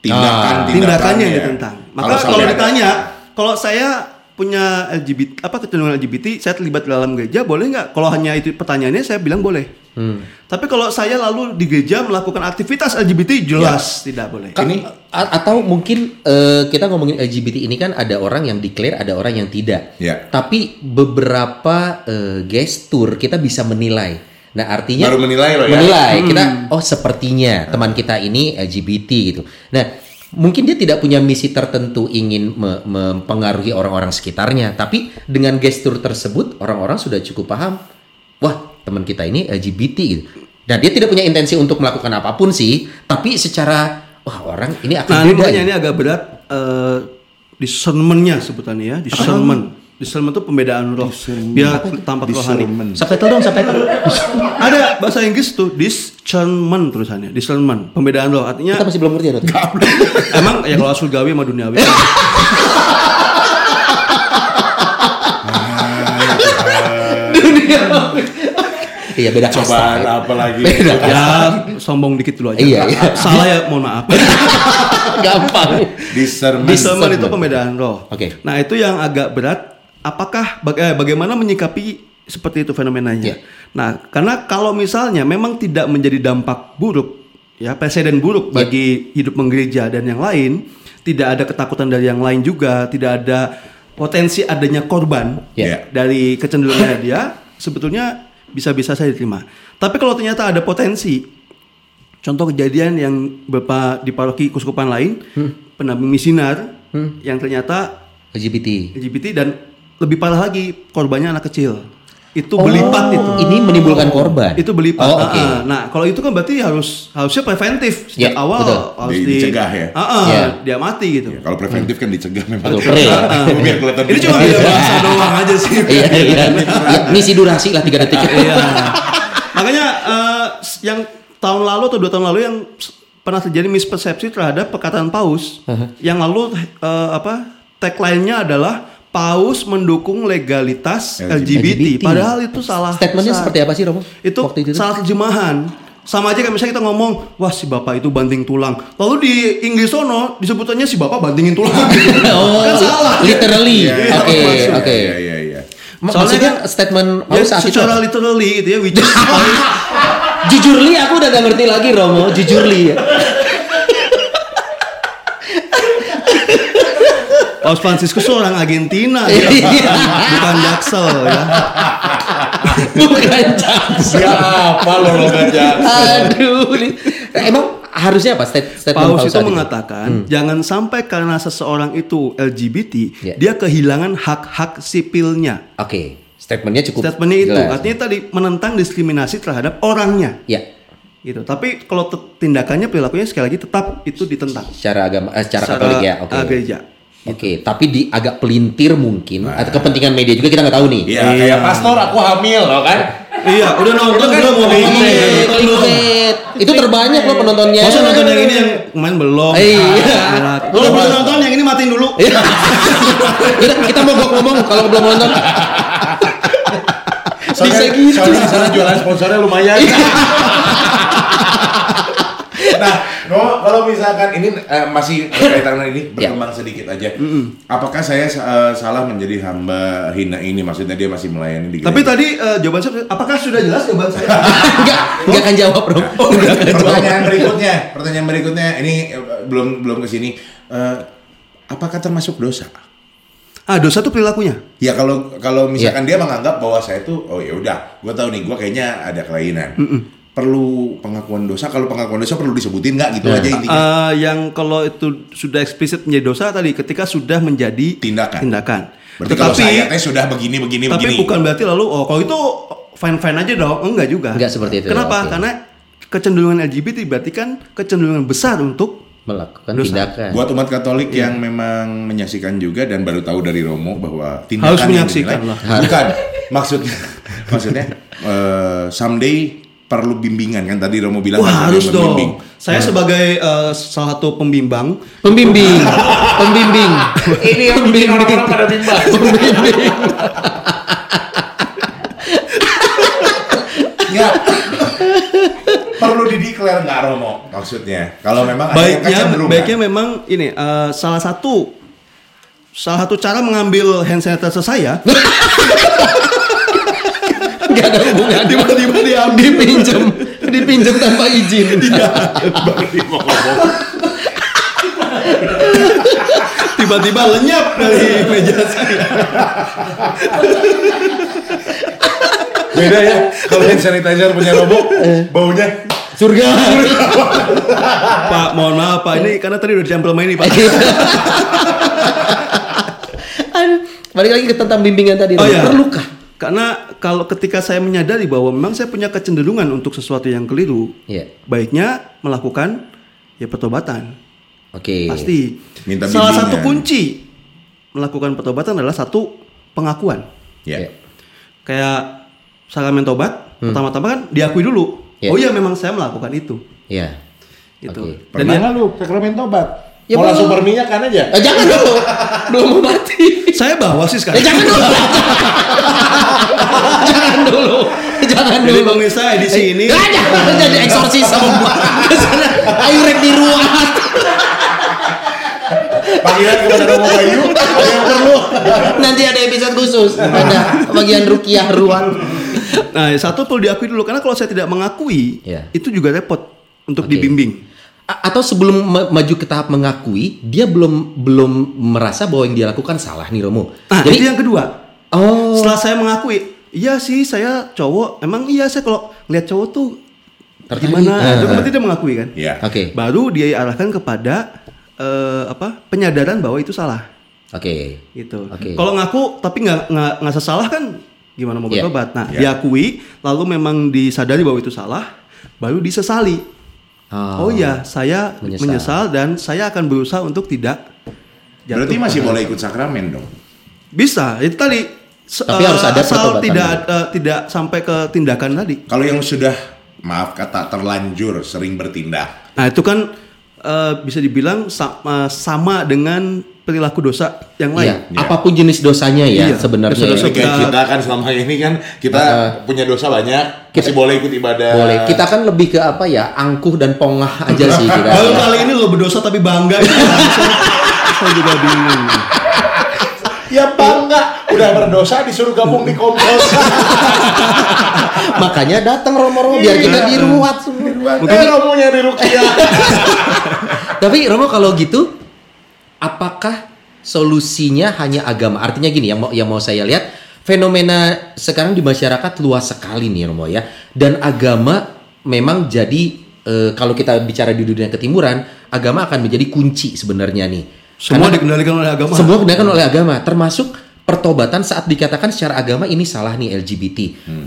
Tindakan, Ah. Tindakannya yang ya. ditentang. Maka kalau ada- ditanya, kalau saya punya LGBT apa kecenderungan LGBT, saya terlibat dalam gereja, boleh nggak? Kalau hanya itu pertanyaannya, saya bilang boleh. Hmm. Tapi kalau saya lalu di gereja melakukan aktivitas LGBT, jelas tidak boleh. Ka- a- atau mungkin eh, kita ngomongin LGBT ini kan ada orang yang declare, ada orang yang tidak. Ya. Tapi beberapa eh, gestur kita bisa menilai. Nah artinya Baru menilai loh ya. menilai kita oh sepertinya teman kita ini LGBT gitu. Nah mungkin dia tidak punya misi tertentu ingin me- mempengaruhi orang-orang sekitarnya, tapi dengan gestur tersebut orang-orang sudah cukup paham. Wah teman kita ini LGBT gitu. Dan dia tidak punya intensi untuk melakukan apa pun sih, tapi secara wah orang ini akan Nah, beda. makanya nih. ini agak berat eh discernmentnya sebutannya ya, discernment. Discernment itu pembedaan roh. Biar tampak rohani. Subtitle dong, subtitle. Ada bahasa Inggris tuh discernment tulisannya, discernment, pembedaan roh. Artinya Kita masih belum ngerti ya, Dot? emang ya kalau surgawi sama duniawi. Iya beda kasta. Cobaan ya. apa lagi? Beda ya sombong dikit dulu aja. Iya, iya. Salah ya mohon maaf. Gampang. Discernment. Discernment itu pembedaan roh. Oke. Nah itu yang agak berat. Apakah baga- eh, bagaimana menyikapi seperti itu fenomenanya? Iya. Nah karena kalau misalnya memang tidak menjadi dampak buruk, ya presiden buruk Iya. bagi hidup menggereja dan yang lain, tidak ada ketakutan dari yang lain juga, tidak ada potensi adanya korban Iya. dari kecenderungannya dia, sebetulnya bisa-bisa saya diterima. Tapi kalau ternyata ada potensi Contoh kejadian yang beberapa di paroki kuskupan lain, pendamping misinar yang ternyata LGBT. LGBT dan lebih parah lagi korbannya anak kecil. Itu berlipat itu. Ini menimbulkan korban. Itu berlipat. Oh, oke. Ah, ah. Nah, kalau itu kan berarti harus harusnya preventif sejak Ya, awal betul. harus Di- di, dicegah ya? Ah, ah, Ya. dia mati gitu. Ya, kalau preventif kan dicegah memang. Betul, pre. Biar kelihatan Ini cuma beda bahasa doang aja sih. Iya, iya. Ya, misi durasi lah tiga detik. Iya. Makanya eh, yang tahun lalu atau dua tahun lalu yang pernah terjadi mispersepsi terhadap perkataan paus. Yang lalu eh, apa tagline-nya adalah paus mendukung legalitas LGBT. LGBT. Padahal itu salah. Statementnya salah. seperti apa sih, Romo? Itu Waktu itu salah terjemahan. Sama aja kayak misalnya kita ngomong, wah si bapak itu banting tulang. Lalu di Inggris sono disebutannya si bapak bantingin tulang. Oh, kan salah. literally. Iya, Oke, maksudnya. oke. Iya, iya, iya. Ma- Soalnya Maksudnya kan- statement Ya, Paus saat itu secara apa? literally gitu ya, which is paus, Jujur li aku udah gak ngerti lagi Romo, jujur li. Paus Franciscus tuh orang Argentina, Iya. ya. bukan Jaksel ya. Bukan jaksa. Siapa lo lo Aduh. li- Emang harusnya apa state- statement Paus itu saat mengatakan jangan sampai karena seseorang itu LGBT Ya. dia kehilangan hak-hak sipilnya. Oke, statementnya cukup Statementnya itu jelas. artinya tadi menentang diskriminasi terhadap orangnya. Ya, Gitu. Tapi kalau tindakannya perilakunya sekali lagi tetap itu ditentang. secara agama, eh, secara Secara, Katolik ya. Oke. ah, gereja. Oke, tapi di agak pelintir mungkin atau kepentingan media juga kita nggak tahu nih. Iya, kayak pastor aku hamil loh kan. Iya, udah nonton kan belum clickbait. Itu terbanyak loh penontonnya. Masa nonton yang ini yang main belum? Iya. Ah, Kalau belum nonton yang ini matiin dulu. kita, kita mau gua ngomong kalau belum nonton. Soalnya, Bisa gitu. soalnya di sana jualan sponsornya lumayan. nah, kalau kalau misalkan ini eh, masih berkaitan dengan ini berkembang sedikit aja. Apakah saya eh, salah menjadi hamba hina ini? Maksudnya dia masih melayani di Tapi tadi eh, jawaban saya, apakah sudah jelas jawaban saya? Enggak, enggak akan jawab, Bro. Enggak akan jawab. pertanyaan berikutnya, pertanyaan berikutnya ini eh, belum belum ke sini. Eh, apakah termasuk dosa? ah, dosa itu perilakunya. Ya kalau kalau misalkan dia menganggap bahwa saya tuh oh ya udah, gue tahu nih gue kayaknya ada kelainan. Perlu pengakuan dosa. Kalau pengakuan dosa perlu disebutin nggak gitu aja intinya. Eh, yang kalau itu sudah eksplisit menjadi dosa tadi ketika sudah menjadi Tindakan. tindakan. Berarti kalau Tetapi saya teh sudah begini begini tapi begini. bukan berarti lalu oh kalau itu fine fine aja dong. Enggak juga. Enggak seperti itu, Kenapa? oke. Karena kecenderungan LGBT berarti kan kecenderungan besar untuk Melakukan Dosa. tindakan. Buat umat Katolik yang memang menyaksikan juga dan baru tahu dari Romo bahwa tindakan Harus yang menyaksikan dinilai- lah. Bukan. Maksudnya maksudnya eh, someday perlu bimbingan kan tadi Romo bilang Wah kan harus ada yang membimbing. dong. Saya sebagai eh, salah satu pembimbang, Pembimbing, pembimbing. Ini yang bikin orang-orang pada bimbang. Pembimbing. Ya. perlu dideklar nggak Romo maksudnya? Kalau memang ada baiknya kecenderungan. baiknya memang ini eh, salah satu salah satu cara mengambil hand sanitizer saya Enggak ada hubungan. tiba-tiba diambil Dipinjem, dipinjem tanpa izin. tiba-tiba lenyap dari meja saya. Beda ya. Kalau hand sanitizer punya Romo baunya Surga. Pak, mohon maaf Pak, ini karena tadi udah dicampur sama ini Pak. Aduh, balik lagi ke tentang bimbingan tadi. Oh ya. Perlukah? Karena kalau ketika saya menyadari bahwa memang saya punya kecenderungan untuk sesuatu yang keliru, Iya. baiknya melakukan ya pertobatan. Oke. Pasti. Minta Salah bimbingan. satu kunci melakukan pertobatan adalah satu pengakuan. Ya. Iya. Kayak sakramen tobat, pertama-tama kan diakui dulu. Iya. Oh iya memang saya melakukan itu. Iya. Itu. Oke. Dan Pernah ya, nggak lu sakramen tobat? Ya, Mau langsung berminyak kan aja? Eh, jangan dulu. Belum mau mati. saya bawa sih Eh, sekarang. jangan dulu. jangan dulu. Jangan Jadi dulu. pemirsa edisi ini Ah, jangan jadi eksorsis sama gua. Ke sana, ayo rek di ruang. Panggilan kepada Romo Bayu ada yang perlu. Nanti ada episode khusus. Ada bagian rukiah ruang. Nah, satu perlu diakui dulu karena kalau saya tidak mengakui, Iya. itu juga repot untuk Oke. dibimbing. A- atau sebelum ma- maju ke tahap mengakui, dia belum belum merasa bahwa yang dia lakukan salah nih Romo. Nah, Jadi itu yang kedua. oh Setelah saya mengakui, iya sih saya cowok, emang iya saya kalau ngeliat cowok tuh Tertarik. gimana? Ah. Itu berarti dia mengakui kan? Ya. Oke. Baru dia arahkan kepada eh, apa? penyadaran bahwa itu salah. Oke. Gitu. Oke. Kalau ngaku tapi nggak nggak nggak sesalah kan gimana mau Iya. bertobat. Nah, Iya. diakui, lalu memang disadari bahwa itu salah, baru disesali. Oh. Oh, ya, saya Menyesal. menyesal. dan saya akan berusaha untuk tidak jatuh. Berarti masih boleh ikut sakramen dong. bisa. Itu tadi se- Tapi eh, harus ada asal pertobatan tidak eh, tidak sampai ke tindakan tadi. Kalau yang sudah maaf kata terlanjur sering bertindak. Nah, itu kan eh, bisa dibilang sama, sama dengan perilaku dosa yang lain. Iya, Iya. apa pun jenis dosanya ya Iya. sebenarnya. Jadi kayak Kita- kita kan selama ini kan kita punya dosa banyak, Kita- masih boleh ikut ibadah. Boleh. Kita kan lebih ke apa ya? Angkuh dan pongah aja sih kita. Baru kali ini lo berdosa tapi bangga. saya, juga bingung. Ya bangga, udah berdosa disuruh gabung di kompos. Makanya datang Romo-Romo biar kita diruat semua. Mungkin eh, romonya di Rukiah. Tapi Romo kalau gitu, apakah solusinya hanya agama? Artinya gini, yang mau yang mau saya lihat fenomena sekarang di masyarakat luas sekali nih Romo ya. Dan agama memang jadi eh, kalau kita bicara di dunia ketimuran, agama akan menjadi kunci sebenarnya nih. Semua Karena- dikendalikan oleh agama. Semua dikendalikan oleh agama, termasuk pertobatan saat dikatakan secara agama ini salah nih LGBT.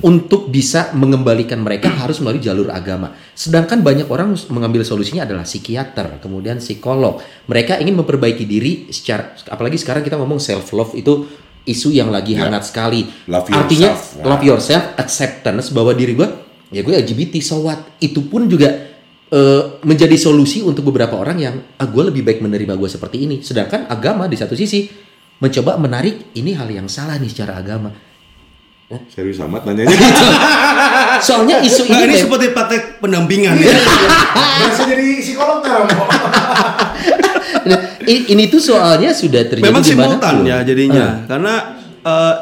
Untuk bisa mengembalikan mereka harus melalui jalur agama. Sedangkan banyak orang mengambil solusinya adalah psikiater, kemudian psikolog. Mereka ingin memperbaiki diri secara apalagi sekarang kita ngomong self love itu isu yang lagi Ya. hangat sekali. Love Artinya yourself. love yourself, acceptance bahwa diri gue ya gue LGBT, so what? Itu pun juga eh, menjadi solusi untuk beberapa orang yang ah gue lebih baik menerima gue seperti ini. Sedangkan agama di satu sisi mencoba menarik ini hal yang salah nih secara agama. Serius amat nanyanya. Soalnya isu Nah, ini, seperti praktek pendampingan ya. Bisa jadi psikolog kan? Nah, ini tuh soalnya sudah terjadi Memang simultan ya jadinya. Karena eh,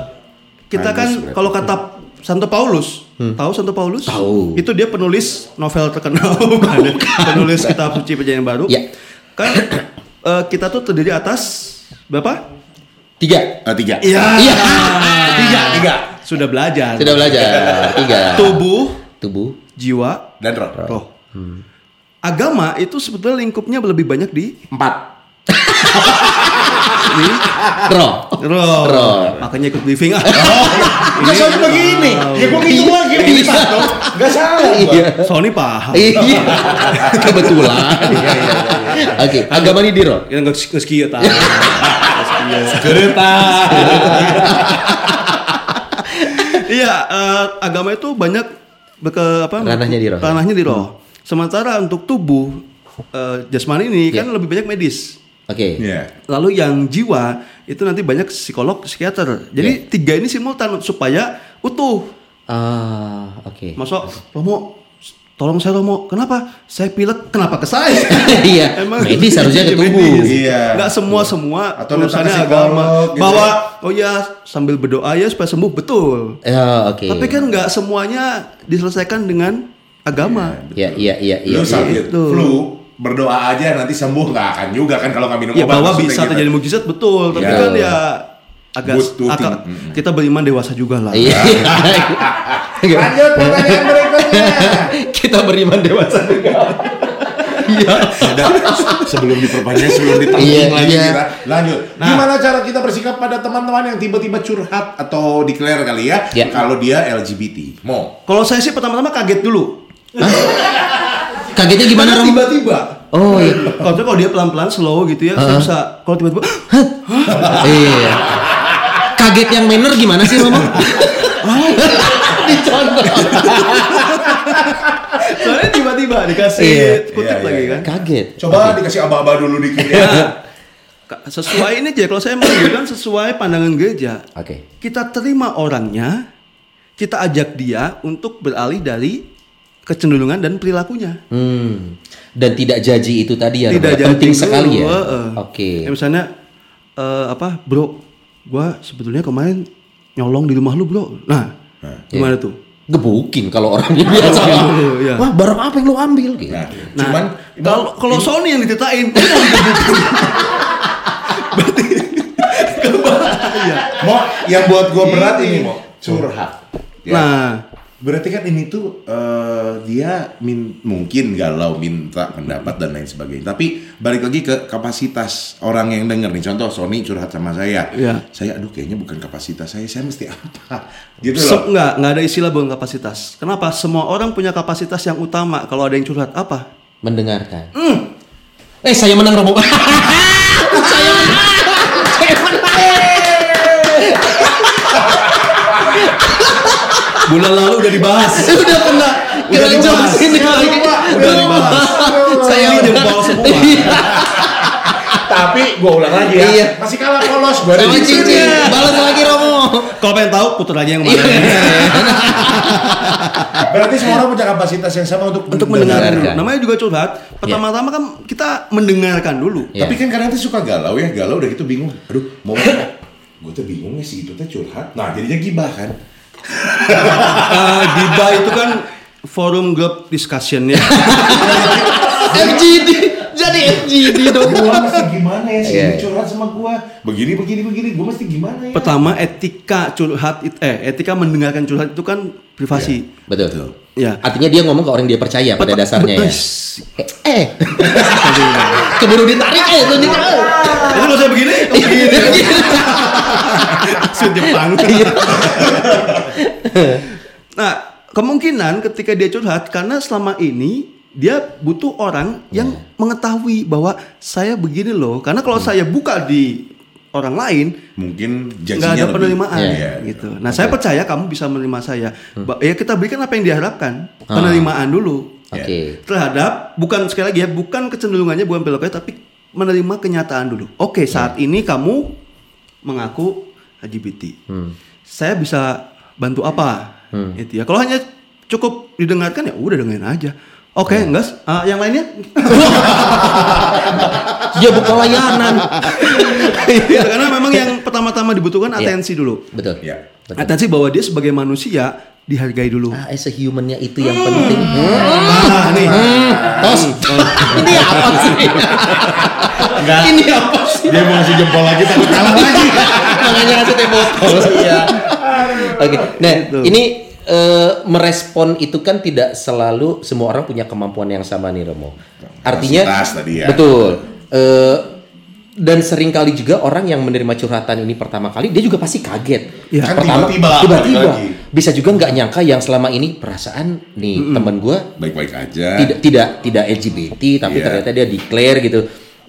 kita kan kalau kata Santo Paulus, tahu Santo Paulus? Tahu. Itu dia penulis novel terkenal bukan? ya? penulis kitab suci perjanjian baru. Ya. Kan eh, kita tuh terdiri atas berapa? Tiga. Eh, tiga. Iya. Iya. Tiga, tiga. Sudah belajar. Sudah belajar. Tiga. Tubuh, Tubuh. jiwa, Dan roh. roh. Agama itu sebetulnya lingkupnya lebih banyak di Empat. di Roh. roh. Roh. Makanya ikut briefing ah. Nggak soalnya begini. Ya gue ngitung lagi. Empat dong. Nggak salah. gua. Iya. Sony paham. Iya. Kebetulan. Oke, agama ini di roh. Kita nggak nggak ski tahu. Iya, eh, agama itu banyak ke apa? Ranahnya di roh. Ranahnya di roh. Sementara untuk tubuh eh, jasmani ini kan lebih banyak medis. Oke. Iya. Lalu yang jiwa itu nanti banyak psikolog, psikiater. Jadi tiga ini simultan supaya utuh. Ah, oke. Masuk Romo, tolong saya Romo. Kenapa? Saya pilek. Kenapa ke saya? Iya, medis harusnya ke tubuh. Iya. Nggak semua semua Atau urusannya agama. gitu. Bahwa oh ya sambil berdoa ya supaya sembuh betul. Ya, oke. Tapi kan nggak semuanya diselesaikan dengan agama. Ya, iya, iya, iya. Lu sakit Itu. flu, berdoa aja nanti sembuh nggak akan juga kan kalau nggak minum Ya obat. bahwa bisa gitu. terjadi mukjizat betul, tapi Ya. kan ya agak agak-. Mm-mm. kita beriman dewasa juga lah. Iya. Lanjut pertanyaan berikutnya. Kita beriman dewasa juga. Iya. Sebelum diperpanjang, sebelum ditanggung Iya, lagi iya. kita lanjut. Gimana cara kita bersikap pada teman-teman yang tiba-tiba curhat atau declare kali ya, Iya. kalau dia LGBT? Mau? Kalau saya sih pertama-tama kaget dulu. Kagetnya gimana, Rom? Tiba-tiba. Oh, iya. Kalau dia pelan-pelan slow gitu ya, saya bisa. Kalau tiba-tiba, Iya. Kaget yang manner gimana sih, Romo? Dicontoh. soalnya tiba-tiba dikasih Iya. kutip Iya, lagi iya. kan. Kaget. Coba dikasih aba-aba dulu dikit ya. Ka- Sesuai ini aja kalau saya menunjukkan sesuai pandangan gereja. Oke. Kita terima orangnya, kita ajak dia untuk beralih dari kecenderungan dan perilakunya. Hmm. Dan tidak jaji itu tadi ya, Tidak jadi penting sekali ya. heeh. Oke. Ya, misalnya eh, apa, bro? Gua sebetulnya kemarin nyolong di rumah lu, bro. Nah, gimana tuh? Gebukin kalau orangnya biasa. dulu, iya. Wah, barang apa yang lu ambil gitu. Nah, Nah, cuman kalau kalau Sony yang dititain, itu mau digebukin. mau yang buat gue berat ini mau curhat. Ya. Nah, Berarti kan ini tuh eh, dia min- mungkin galau minta pendapat dan lain sebagainya. Tapi balik lagi ke kapasitas orang yang denger nih. Contoh Sony curhat sama saya. Iya. Saya aduh kayaknya bukan kapasitas saya. Saya mesti apa? Gitu loh. nggak, nggak ada istilah bukan kapasitas. Kenapa? Semua orang punya kapasitas yang utama. Kalau ada yang curhat apa? mendengarkan. Eh saya menang Romo. saya menang. Saya menang. Bulan lalu udah dibahas. Udah kena. Udah dibahas. ini lagi. Udah dibahas. Saya Ini menang. jempol semua. Iya. Tapi gue ulang lagi ya. Iya. Masih kalah polos. Gue Sama cincin. Balas lagi Romo. Kalau pengen tahu putar aja yang Iya. mana. Berarti semua orang punya kapasitas yang sama untuk Untuk mendengar dulu. Mendengarkan. Namanya juga curhat. Pertama-tama kan kita mendengarkan dulu. Iya. Tapi kan kadang tuh suka galau ya, galau udah gitu bingung. Aduh, mau? Gue tuh bingung nih si itu tuh curhat. Nah, jadinya gibah kan. Eh, Giba itu kan forum group discussion ya. FGD. Jadi FGD dong. Gue mesti gimana ya si Iya. ini curhat sama gue? Begini, begini, begini. Gue mesti gimana ya? Pertama etika curhat eh etika mendengarkan curhat itu kan privasi. Betul. Ya. Artinya dia ngomong ke orang dia percaya pada Betul. dasarnya ya. Betul. Eh. Keburu ditarik eh tunjuk. Itu kalau saya begini, begini. Aksud Jepang. nah, kemungkinan ketika dia curhat karena selama ini dia butuh orang yang mengetahui bahwa saya begini loh. Karena kalau saya buka di orang lain Mungkin nggak ada lebih- penerimaan Iya. gitu. Nah, saya percaya kamu bisa menerima saya. Ba- Ya kita berikan apa yang diharapkan, penerimaan dulu Oke. terhadap bukan sekali lagi ya, bukan kecenderungannya bukan beloknya tapi menerima kenyataan dulu. Oke, saat ini kamu mengaku LGBT. Saya bisa bantu apa? Itu ya. Kalau hanya cukup didengarkan ya udah dengerin aja. Oke, enggak. Ah, yang lainnya? Dia buka layanan. Gitu, karena memang yang pertama-tama dibutuhkan Iya. atensi dulu. Betul. Iya. Betul. Atensi bahwa dia sebagai manusia dihargai dulu. Ah, as a humannya itu yang penting. Ah, nih. Tos. Ini apa sih? Ini apa sih? Dia mau ngasih jempol lagi takut kalah lagi. Makanya ngasih teh botol. Iya. Oke. Nah, Gitu. ini eh, merespon itu kan tidak selalu semua orang punya kemampuan yang sama nih Romo. Artinya tadi ya. betul. Eh, dan sering kali juga orang yang menerima curhatan ini pertama kali dia juga pasti kaget. Iya. Kan Pertama, tiba-tiba. Bisa juga nggak nyangka yang selama ini perasaan nih teman gue Baik-baik aja. tidak tidak tidak LGBT tapi Iya. ternyata dia declare gitu.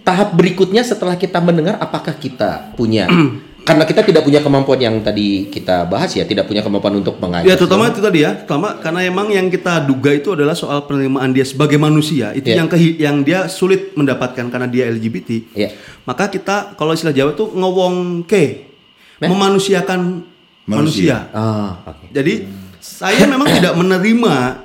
Tahap berikutnya setelah kita mendengar apakah kita punya karena kita tidak punya kemampuan yang tadi kita bahas ya, tidak punya kemampuan untuk mengajak. Ya terutama itu tadi ya, terutama karena emang yang kita duga itu adalah soal penerimaan dia sebagai manusia itu Iya. yang kehi- yang dia sulit mendapatkan karena dia LGBT. Iya. Maka kita kalau istilah Jawa tuh ngewongke, Nah. memanusiakan Manusia. manusia. Ah, oke. Jadi saya memang tidak menerima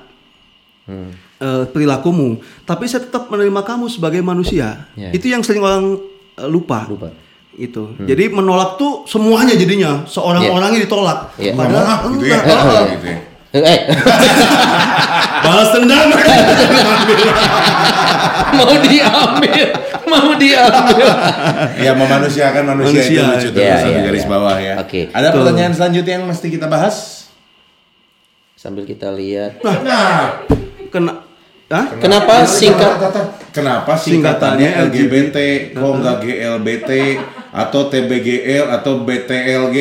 Hmm. Eh, perilakumu, tapi saya tetap menerima kamu sebagai manusia. Iya. Itu yang sering orang eh, lupa. Lupa. Itu. Jadi menolak tuh semuanya jadinya seorang Iya. orangnya ditolak. Iya. Padahal Maaf gitu ya. enggak. Oh, Gitu ya. Eh, Balas dendam. mau diambil, mau diambil. Ya memanusiakan manusia, Manusia. itu lucu terus di iya, garis iya. bawah ya. Oke. Ada Tuh. pertanyaan selanjutnya yang mesti kita bahas? Sambil kita lihat. Nah, Kena Hah? Kenapa singkat Kenapa Singkatannya LGBT kok nggak GLBT atau TBGL atau BTLG?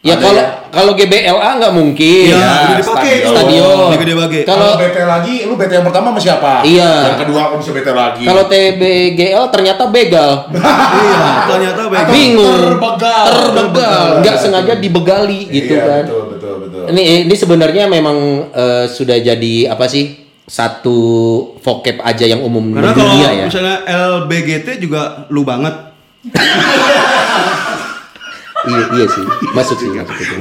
Ya Ada kalau kalau GBLA nggak mungkin. Iya, Ya, udah dipakai. stadion. Stadion. Gede bage. Kalau BT lagi, lu BT yang pertama sama siapa? Iya. Yang kedua kamu bisa BT lagi. kalau TBGL ternyata begal. iya, ternyata baik. Atau Bingung. Terbegal. Terbegal, nggak sengaja dibegali gitu iya, kan. Betul, betul, betul. Ini ini sebenarnya memang eh, sudah jadi apa sih? Satu vocab aja yang umum Karena kalau dunia ya. misalnya LBGT juga lu banget. Iya, iya sih. Masuk sih, masuk itu.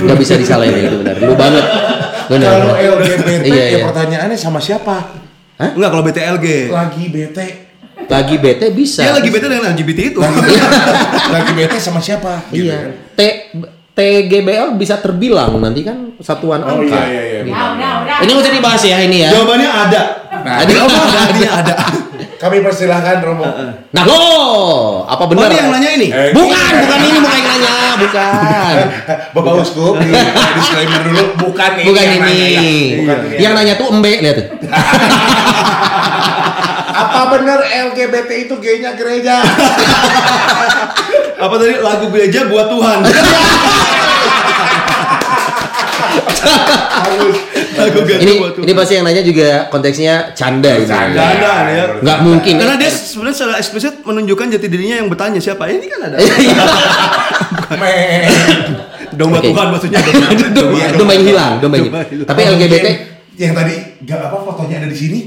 Nggak bisa disalahin itu benar. Lu banget. Benar. Kalau. LGBT Iya, ya iya. pertanyaannya sama siapa? Enggak kalau BTLG. Lagi BT. Lagi bete bisa. Dia lagi bete dengan LGBT itu. Lagi BT sama siapa? Gitu Iya. T TGBL bisa terbilang nanti kan satuan Oh angka. iya iya iya. Udah, udah, udah. Ini usah dibahas ya ini ya. Jawabannya ada. Nah, Ada apa? Ada, ada. Kami persilahkan Romo. Nah lo, apa Oh, benar? ini yang nanya ini? Eh, Bukan, bukan ini bukan yang nanya, bukan. Bapak Uskup, di- disclaimer dulu, bukan ini. Bukan yang ini. nanya, ya. Bukan ini. Yang nanya tuh embe lihat tuh. Apa benar LGBT itu gaynya gereja? Apa tadi lagu gereja buat Tuhan? lagu gereja Ini buat Tuhan. ini pasti yang nanya juga konteksnya canda ini. Canda. Canda, ya. Nggak mungkin. Karena dia sebenarnya secara eksplisit menunjukkan jati dirinya yang bertanya siapa. Ini kan ada. Men. Domba Oke. Tuhan maksudnya. domba, Iya, domba yang domba. hilang, domba yang Domba hilang. hilang. Tapi LGBT yang tadi nggak apa fotonya ada di sini.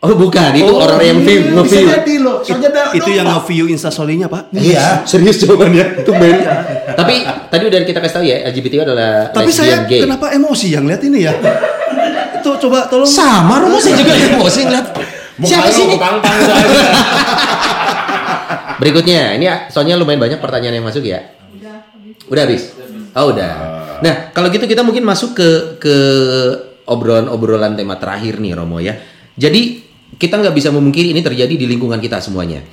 Oh bukan, itu Oh, orang yang view, nge-view. jadi loh. Soalnya ada Itu yang nge-view instastory-nya, Pak. Iya. Serius jawabannya, itu men. Tapi tadi udah kita kasih tahu ya, LGBT adalah Tapi saya gay. kenapa emosi yang lihat ini ya? Itu coba tolong. Sama, Romo saya juga emosi ngeliat. Siapa sih ini? Berikutnya, ini soalnya lumayan banyak pertanyaan yang masuk ya. Udah habis. Oh udah. Nah kalau gitu kita mungkin masuk ke ke obrolan-obrolan tema terakhir nih Romo ya. Jadi kita nggak bisa memungkiri ini terjadi di lingkungan kita semuanya.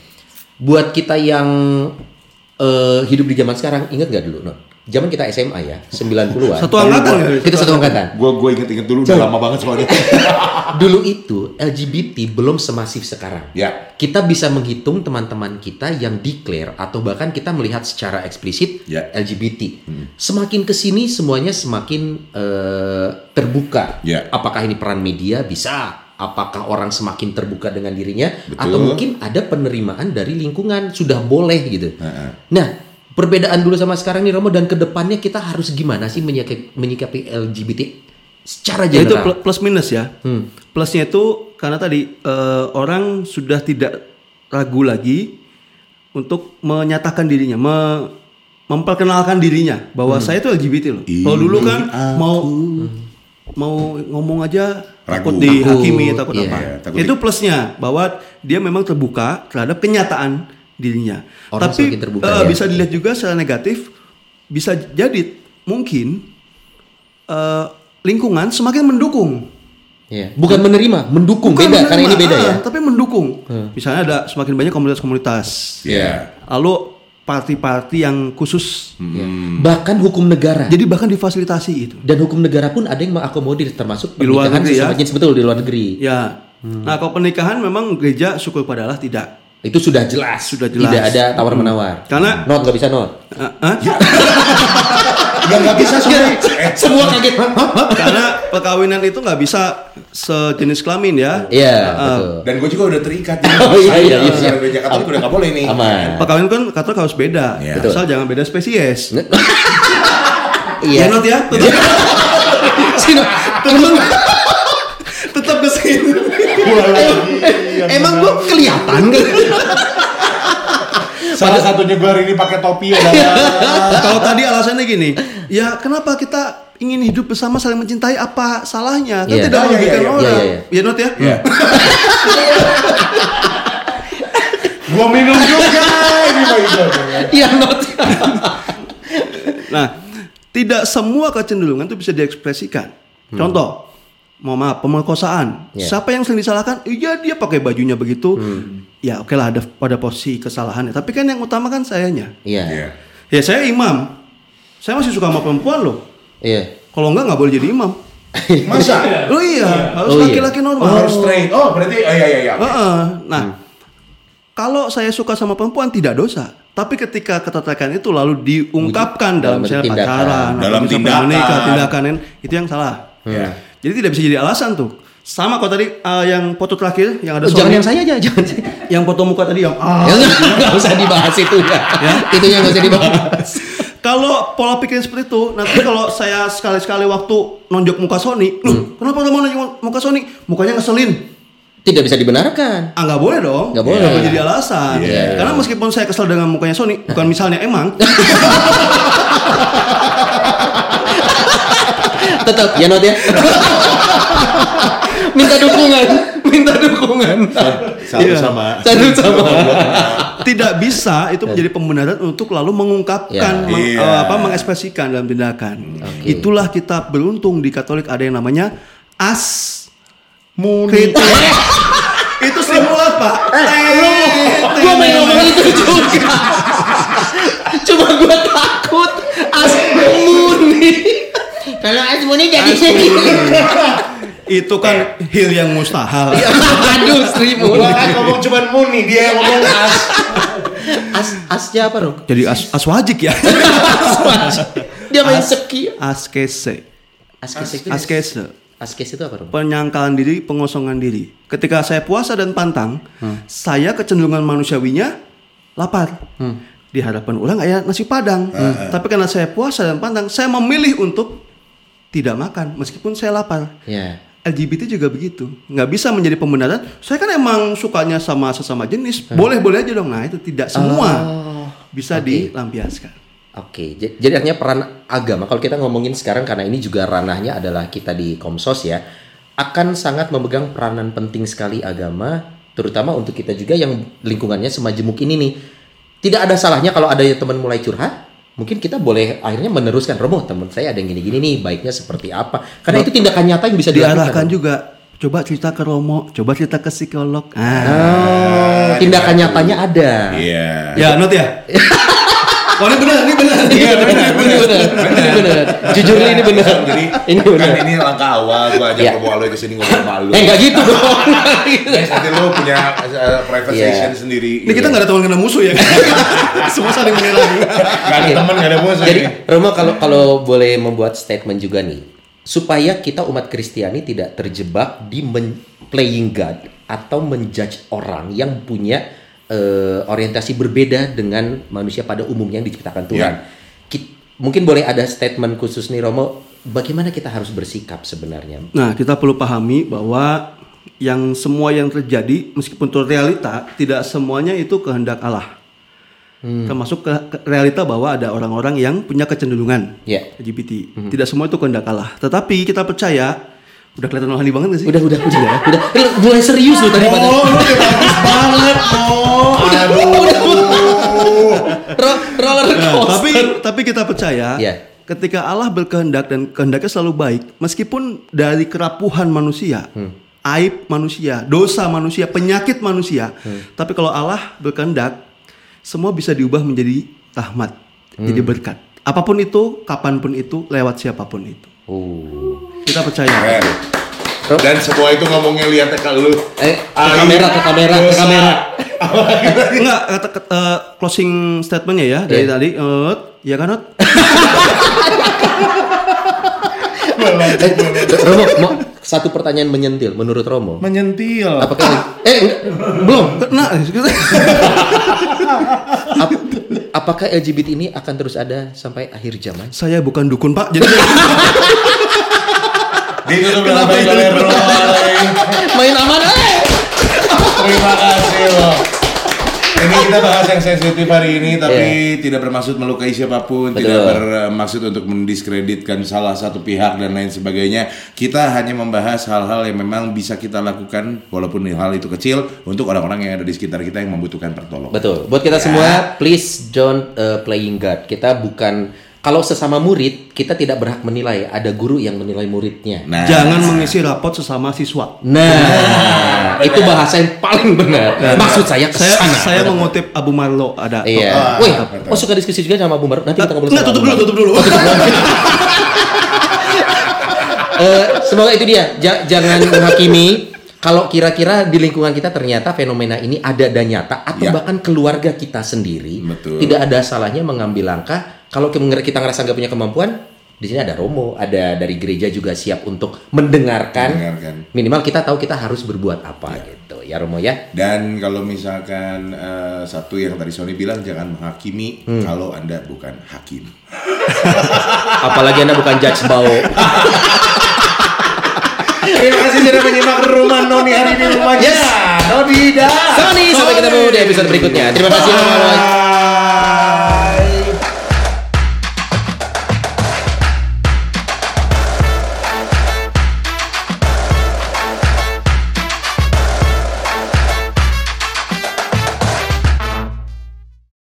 Buat kita yang eh, hidup di zaman sekarang, ingat nggak dulu, Non? Zaman kita SMA ya, 90-an. Satu angkatan ya? Kita satu angkatan. Gue gue inget-inget dulu udah lama banget soalnya. Dulu itu LGBT belum semasif sekarang. ya. Kita bisa menghitung teman-teman kita yang declare atau bahkan kita melihat secara eksplisit Ya. LGBT. Semakin ke sini semuanya semakin eh, terbuka. Ya. Apakah ini peran media bisa? Apakah orang semakin terbuka dengan dirinya? Betul. Atau mungkin ada penerimaan dari lingkungan sudah boleh gitu. Heeh. Nah, perbedaan dulu sama sekarang nih Romo dan ke depannya kita harus gimana sih menyikapi, menyikapi LGBT secara Ya itu general? pl- plus minus ya. Hmm. Plusnya itu karena tadi eh, orang sudah tidak ragu lagi untuk menyatakan dirinya, me- memperkenalkan dirinya bahwa saya itu LGBT loh. Kalau dulu kan mau mau ngomong aja Ragu. takut dihakimi, Takut, takut iya. apa. Iya, takut itu plusnya bahwa dia memang terbuka terhadap kenyataan dirinya. Orang Tapi terbuka, eh, ya. bisa dilihat juga secara negatif bisa jadi mungkin eh, lingkungan semakin mendukung. Iya. Bukan menerima, mendukung Bukan beda karena ini menerima, beda ah, ya. Tapi mendukung. Misalnya ada semakin banyak komunitas-komunitas. Iya. Lalu parti-parti yang khusus. Hmm. Bahkan hukum negara. Jadi bahkan difasilitasi itu. Dan hukum negara pun ada yang mengakomodir termasuk Di luar negeri ya. jenis betul di luar negeri. Ya. Nah, kalau pernikahan memang gereja syukur pada Allah tidak. Itu sudah jelas. Sudah jelas. Tidak ada tawar menawar. Karena- not nggak bisa not. Ah, ah? Ya nggak bisa semua. Eh, Semua kaget. Karena perkawinan itu nggak bisa sejenis kelamin ya. Iya, Ah, betul. Dan gue juga udah terikat. Oh, iya, iya, iya. Secara gereja Katolik udah nggak boleh nih. Aman. Perkawinan kan kata harus beda. Iya. Betul. Asal jangan beda spesies. Iya. Ya not ya. Tetap, Sino, emang, tetap ke sini. emang gua kelihatan gak? Salah satunya gue hari ini pakai topi adalah Kalau tadi alasannya gini, ya kenapa kita ingin hidup bersama saling mencintai apa salahnya? Kan Iya. tidak Oh, iya, merugikan iya, iya. orang. Iya, iya, Ya not ya? Iya. Gua minum juga ini. Iya not. Nah, tidak semua kecenderungan itu bisa diekspresikan. Contoh, mau maaf, pemerkosaan. Iya. Siapa yang sering disalahkan? Iya dia pakai bajunya begitu. Ya oke lah ada pada posisi kesalahannya. Tapi kan yang utama kan sayanya. Iya. Iya. Ya saya imam. Saya masih suka sama perempuan loh. Iya. Kalau enggak nggak boleh jadi imam. Masa? Oh iya, harus Oh, iya. laki-laki Oh, normal. harus straight. Oh, berarti oh iya iya iya. Heeh. Nah, kalau saya suka sama perempuan tidak dosa. Tapi ketika ketertarikan itu lalu diungkapkan dalam Dalam misalnya tindakan. pacaran, Dalam tindakan. menikah, tindakan itu yang salah. Iya. Jadi tidak bisa jadi alasan tuh. Sama kok tadi eh, yang foto terakhir yang ada Oh, jangan yang saya aja, jangan saya. yang foto muka tadi yang ah. Ya, nggak usah dibahas itu ya. Itu yang nggak usah dibahas. Kalau pola pikir seperti itu, nanti kalau saya sekali-sekali waktu nonjok muka Sony, loh, kenapa kamu nonjok muka Sony? Mukanya ngeselin. Tidak bisa dibenarkan. Ah nggak boleh dong. Nggak boleh. Nggak jadi alasan. Iya. Karena meskipun saya kesel dengan mukanya Sony, bukan misalnya emang. Tetap ya not ya. minta dukungan, minta dukungan. Satu Iya. sama. Satu sama. tidak bisa itu menjadi pembenaran untuk lalu Ya. mengungkapkan, meng- Iya. eh, apa mengekspresikan dalam tindakan. Oke. Itulah kita beruntung di Katolik ada yang namanya as Muni. itu simulat pak. Gue main ngomong itu juga. Cuma gue takut Asmuni. Kalau Asmuni jadi itu kan hil yang mustahil. Aduh, Sri Muni. Gua kan ngomong cuman Muni, dia yang ngomong as. As asnya apa dong? Jadi as aswajik ya. Dia main seki. Askese. Askes itu. Askese. Askes itu apa dong? Penyangkalan diri, pengosongan diri. Ketika saya puasa dan pantang, saya kecenderungan manusiawinya lapar. Di hadapan ulang ayah nasi padang. Tapi karena saya puasa dan pantang, saya memilih untuk tidak makan meskipun saya lapar. Ya. LGBT juga begitu, nggak bisa menjadi pembenaran. Saya kan emang sukanya sama sesama jenis, boleh-boleh aja dong. Nah itu tidak semua Oh, bisa oke. dilampiaskan. Oke, j- jadi artinya peran agama kalau kita ngomongin sekarang karena ini juga ranahnya adalah kita di Komsos ya, akan sangat memegang peranan penting sekali agama, terutama untuk kita juga yang lingkungannya semajemuk ini nih. Tidak ada salahnya kalau ada teman mulai curhat, mungkin kita boleh akhirnya meneruskan, Romo teman saya ada yang gini-gini nih, baiknya seperti apa? Karena itu tindakan nyata yang bisa dilakukan. Diarahkan juga. Coba cerita ke Romo, coba cerita ke psikolog. Ah. Oh, tindakan nyatanya ada. Iya. Ya, not ya. Oh ini benar, ini benar. Iya benar, benar, ini benar. Jujur ini benar. Jadi ini kan benar. ini langkah awal gua ajak Iya. Romo Aloy ke sini ngobrol malu. Eh nggak gitu dong. Guys, nanti lu punya uh, private Iya. session sendiri. Ini kita nggak ada teman kena musuh ya. Semua saling menyerang. Gak ada Iya. teman, gak ada musuh. Jadi. Romo kalau kalau boleh membuat statement juga nih, supaya kita umat Kristiani tidak terjebak di men- playing God atau menjudge orang yang punya eh, orientasi berbeda dengan manusia pada umumnya yang diciptakan Tuhan. Ya. Ki- mungkin boleh ada statement khusus nih Romo, bagaimana kita harus bersikap sebenarnya? Nah, kita perlu pahami bahwa yang semua yang terjadi meskipun itu realita, tidak semuanya itu kehendak Allah. Termasuk ke, ke- realita bahwa ada orang-orang yang punya kecenderungan Ya. LGBT. Tidak semua itu kehendak Allah. Tetapi kita percaya, udah kelihatan rohani banget gak sih? Udah, udah, udah, udah. Eh, mulai serius loh tadi pada. Oh, lu udah bagus banget, oh. Aduh. Ro- roller Nah, coaster. tapi tapi kita percaya Ya. ketika Allah berkehendak dan kehendaknya selalu baik, meskipun dari kerapuhan manusia, aib manusia, dosa manusia, penyakit manusia, tapi kalau Allah berkehendak, semua bisa diubah menjadi rahmat, jadi berkat. Apa pun itu, kapan pun itu, lewat siapa pun itu. Oh. Kita percaya. Keren. Dan semua itu ngomongnya lihat ke lu. Eh, ke kamera, ke kamera, ke kamera. Enggak, kata, kata, eh, closing statementnya ya dari Iya. tadi, eh, ya kan? Ot? Eh, Romo, mau satu pertanyaan menyentil menurut Romo. Menyentil. Apakah eh enggak, belum? Nah, Ap- apakah LGBT ini akan terus ada sampai akhir zaman? saya bukan dukun pak, jadi Ditutup dengan baik oleh Roy. Main aman eh. Terima kasih loh. Ini kita bahas yang sensitif hari ini, tapi tidak bermaksud melukai siapa pun, Betul. tidak bermaksud untuk mendiskreditkan salah satu pihak dan lain sebagainya. Kita hanya membahas hal-hal yang memang bisa kita lakukan, walaupun hal itu kecil, untuk orang-orang yang ada di sekitar kita yang membutuhkan pertolongan. Betul. Buat kita semua, please don't uh, playing God. Kita bukan kalau sesama murid, kita tidak berhak menilai. Ada guru yang menilai muridnya. Nah, jangan mengisi rapot sesama siswa. Nah, itu bahasa yang paling benar. Maksud saya ke Saya saya mengutip Abu Marlo ada. Iya. Wih, betul. oh suka diskusi juga sama Abu Baru. Nanti kita ngobrol sama tutup dulu, Baru. tutup dulu. Eh, semoga itu dia. Ja- jangan menghakimi. Kalau kira-kira di lingkungan kita ternyata fenomena ini ada dan nyata atau Ya. bahkan keluarga kita sendiri, Betul. tidak ada salahnya mengambil langkah. Kalau kita kita ngerasa nggak punya kemampuan, di sini ada Romo, ada dari gereja juga siap untuk mendengarkan. Mendengarkan. Minimal kita tahu kita harus berbuat apa gitu. Ya Romo ya. Dan kalau misalkan eh, satu yang tadi Sony bilang jangan menghakimi Hmm. kalau anda bukan hakim. Apalagi Anda bukan judge bau. Terima kasih sudah menyimak rumah Noni hari ini rumahnya. Yes. Noni dah. Sony, sampai ketemu di episode berikutnya. Terima kasih Romo.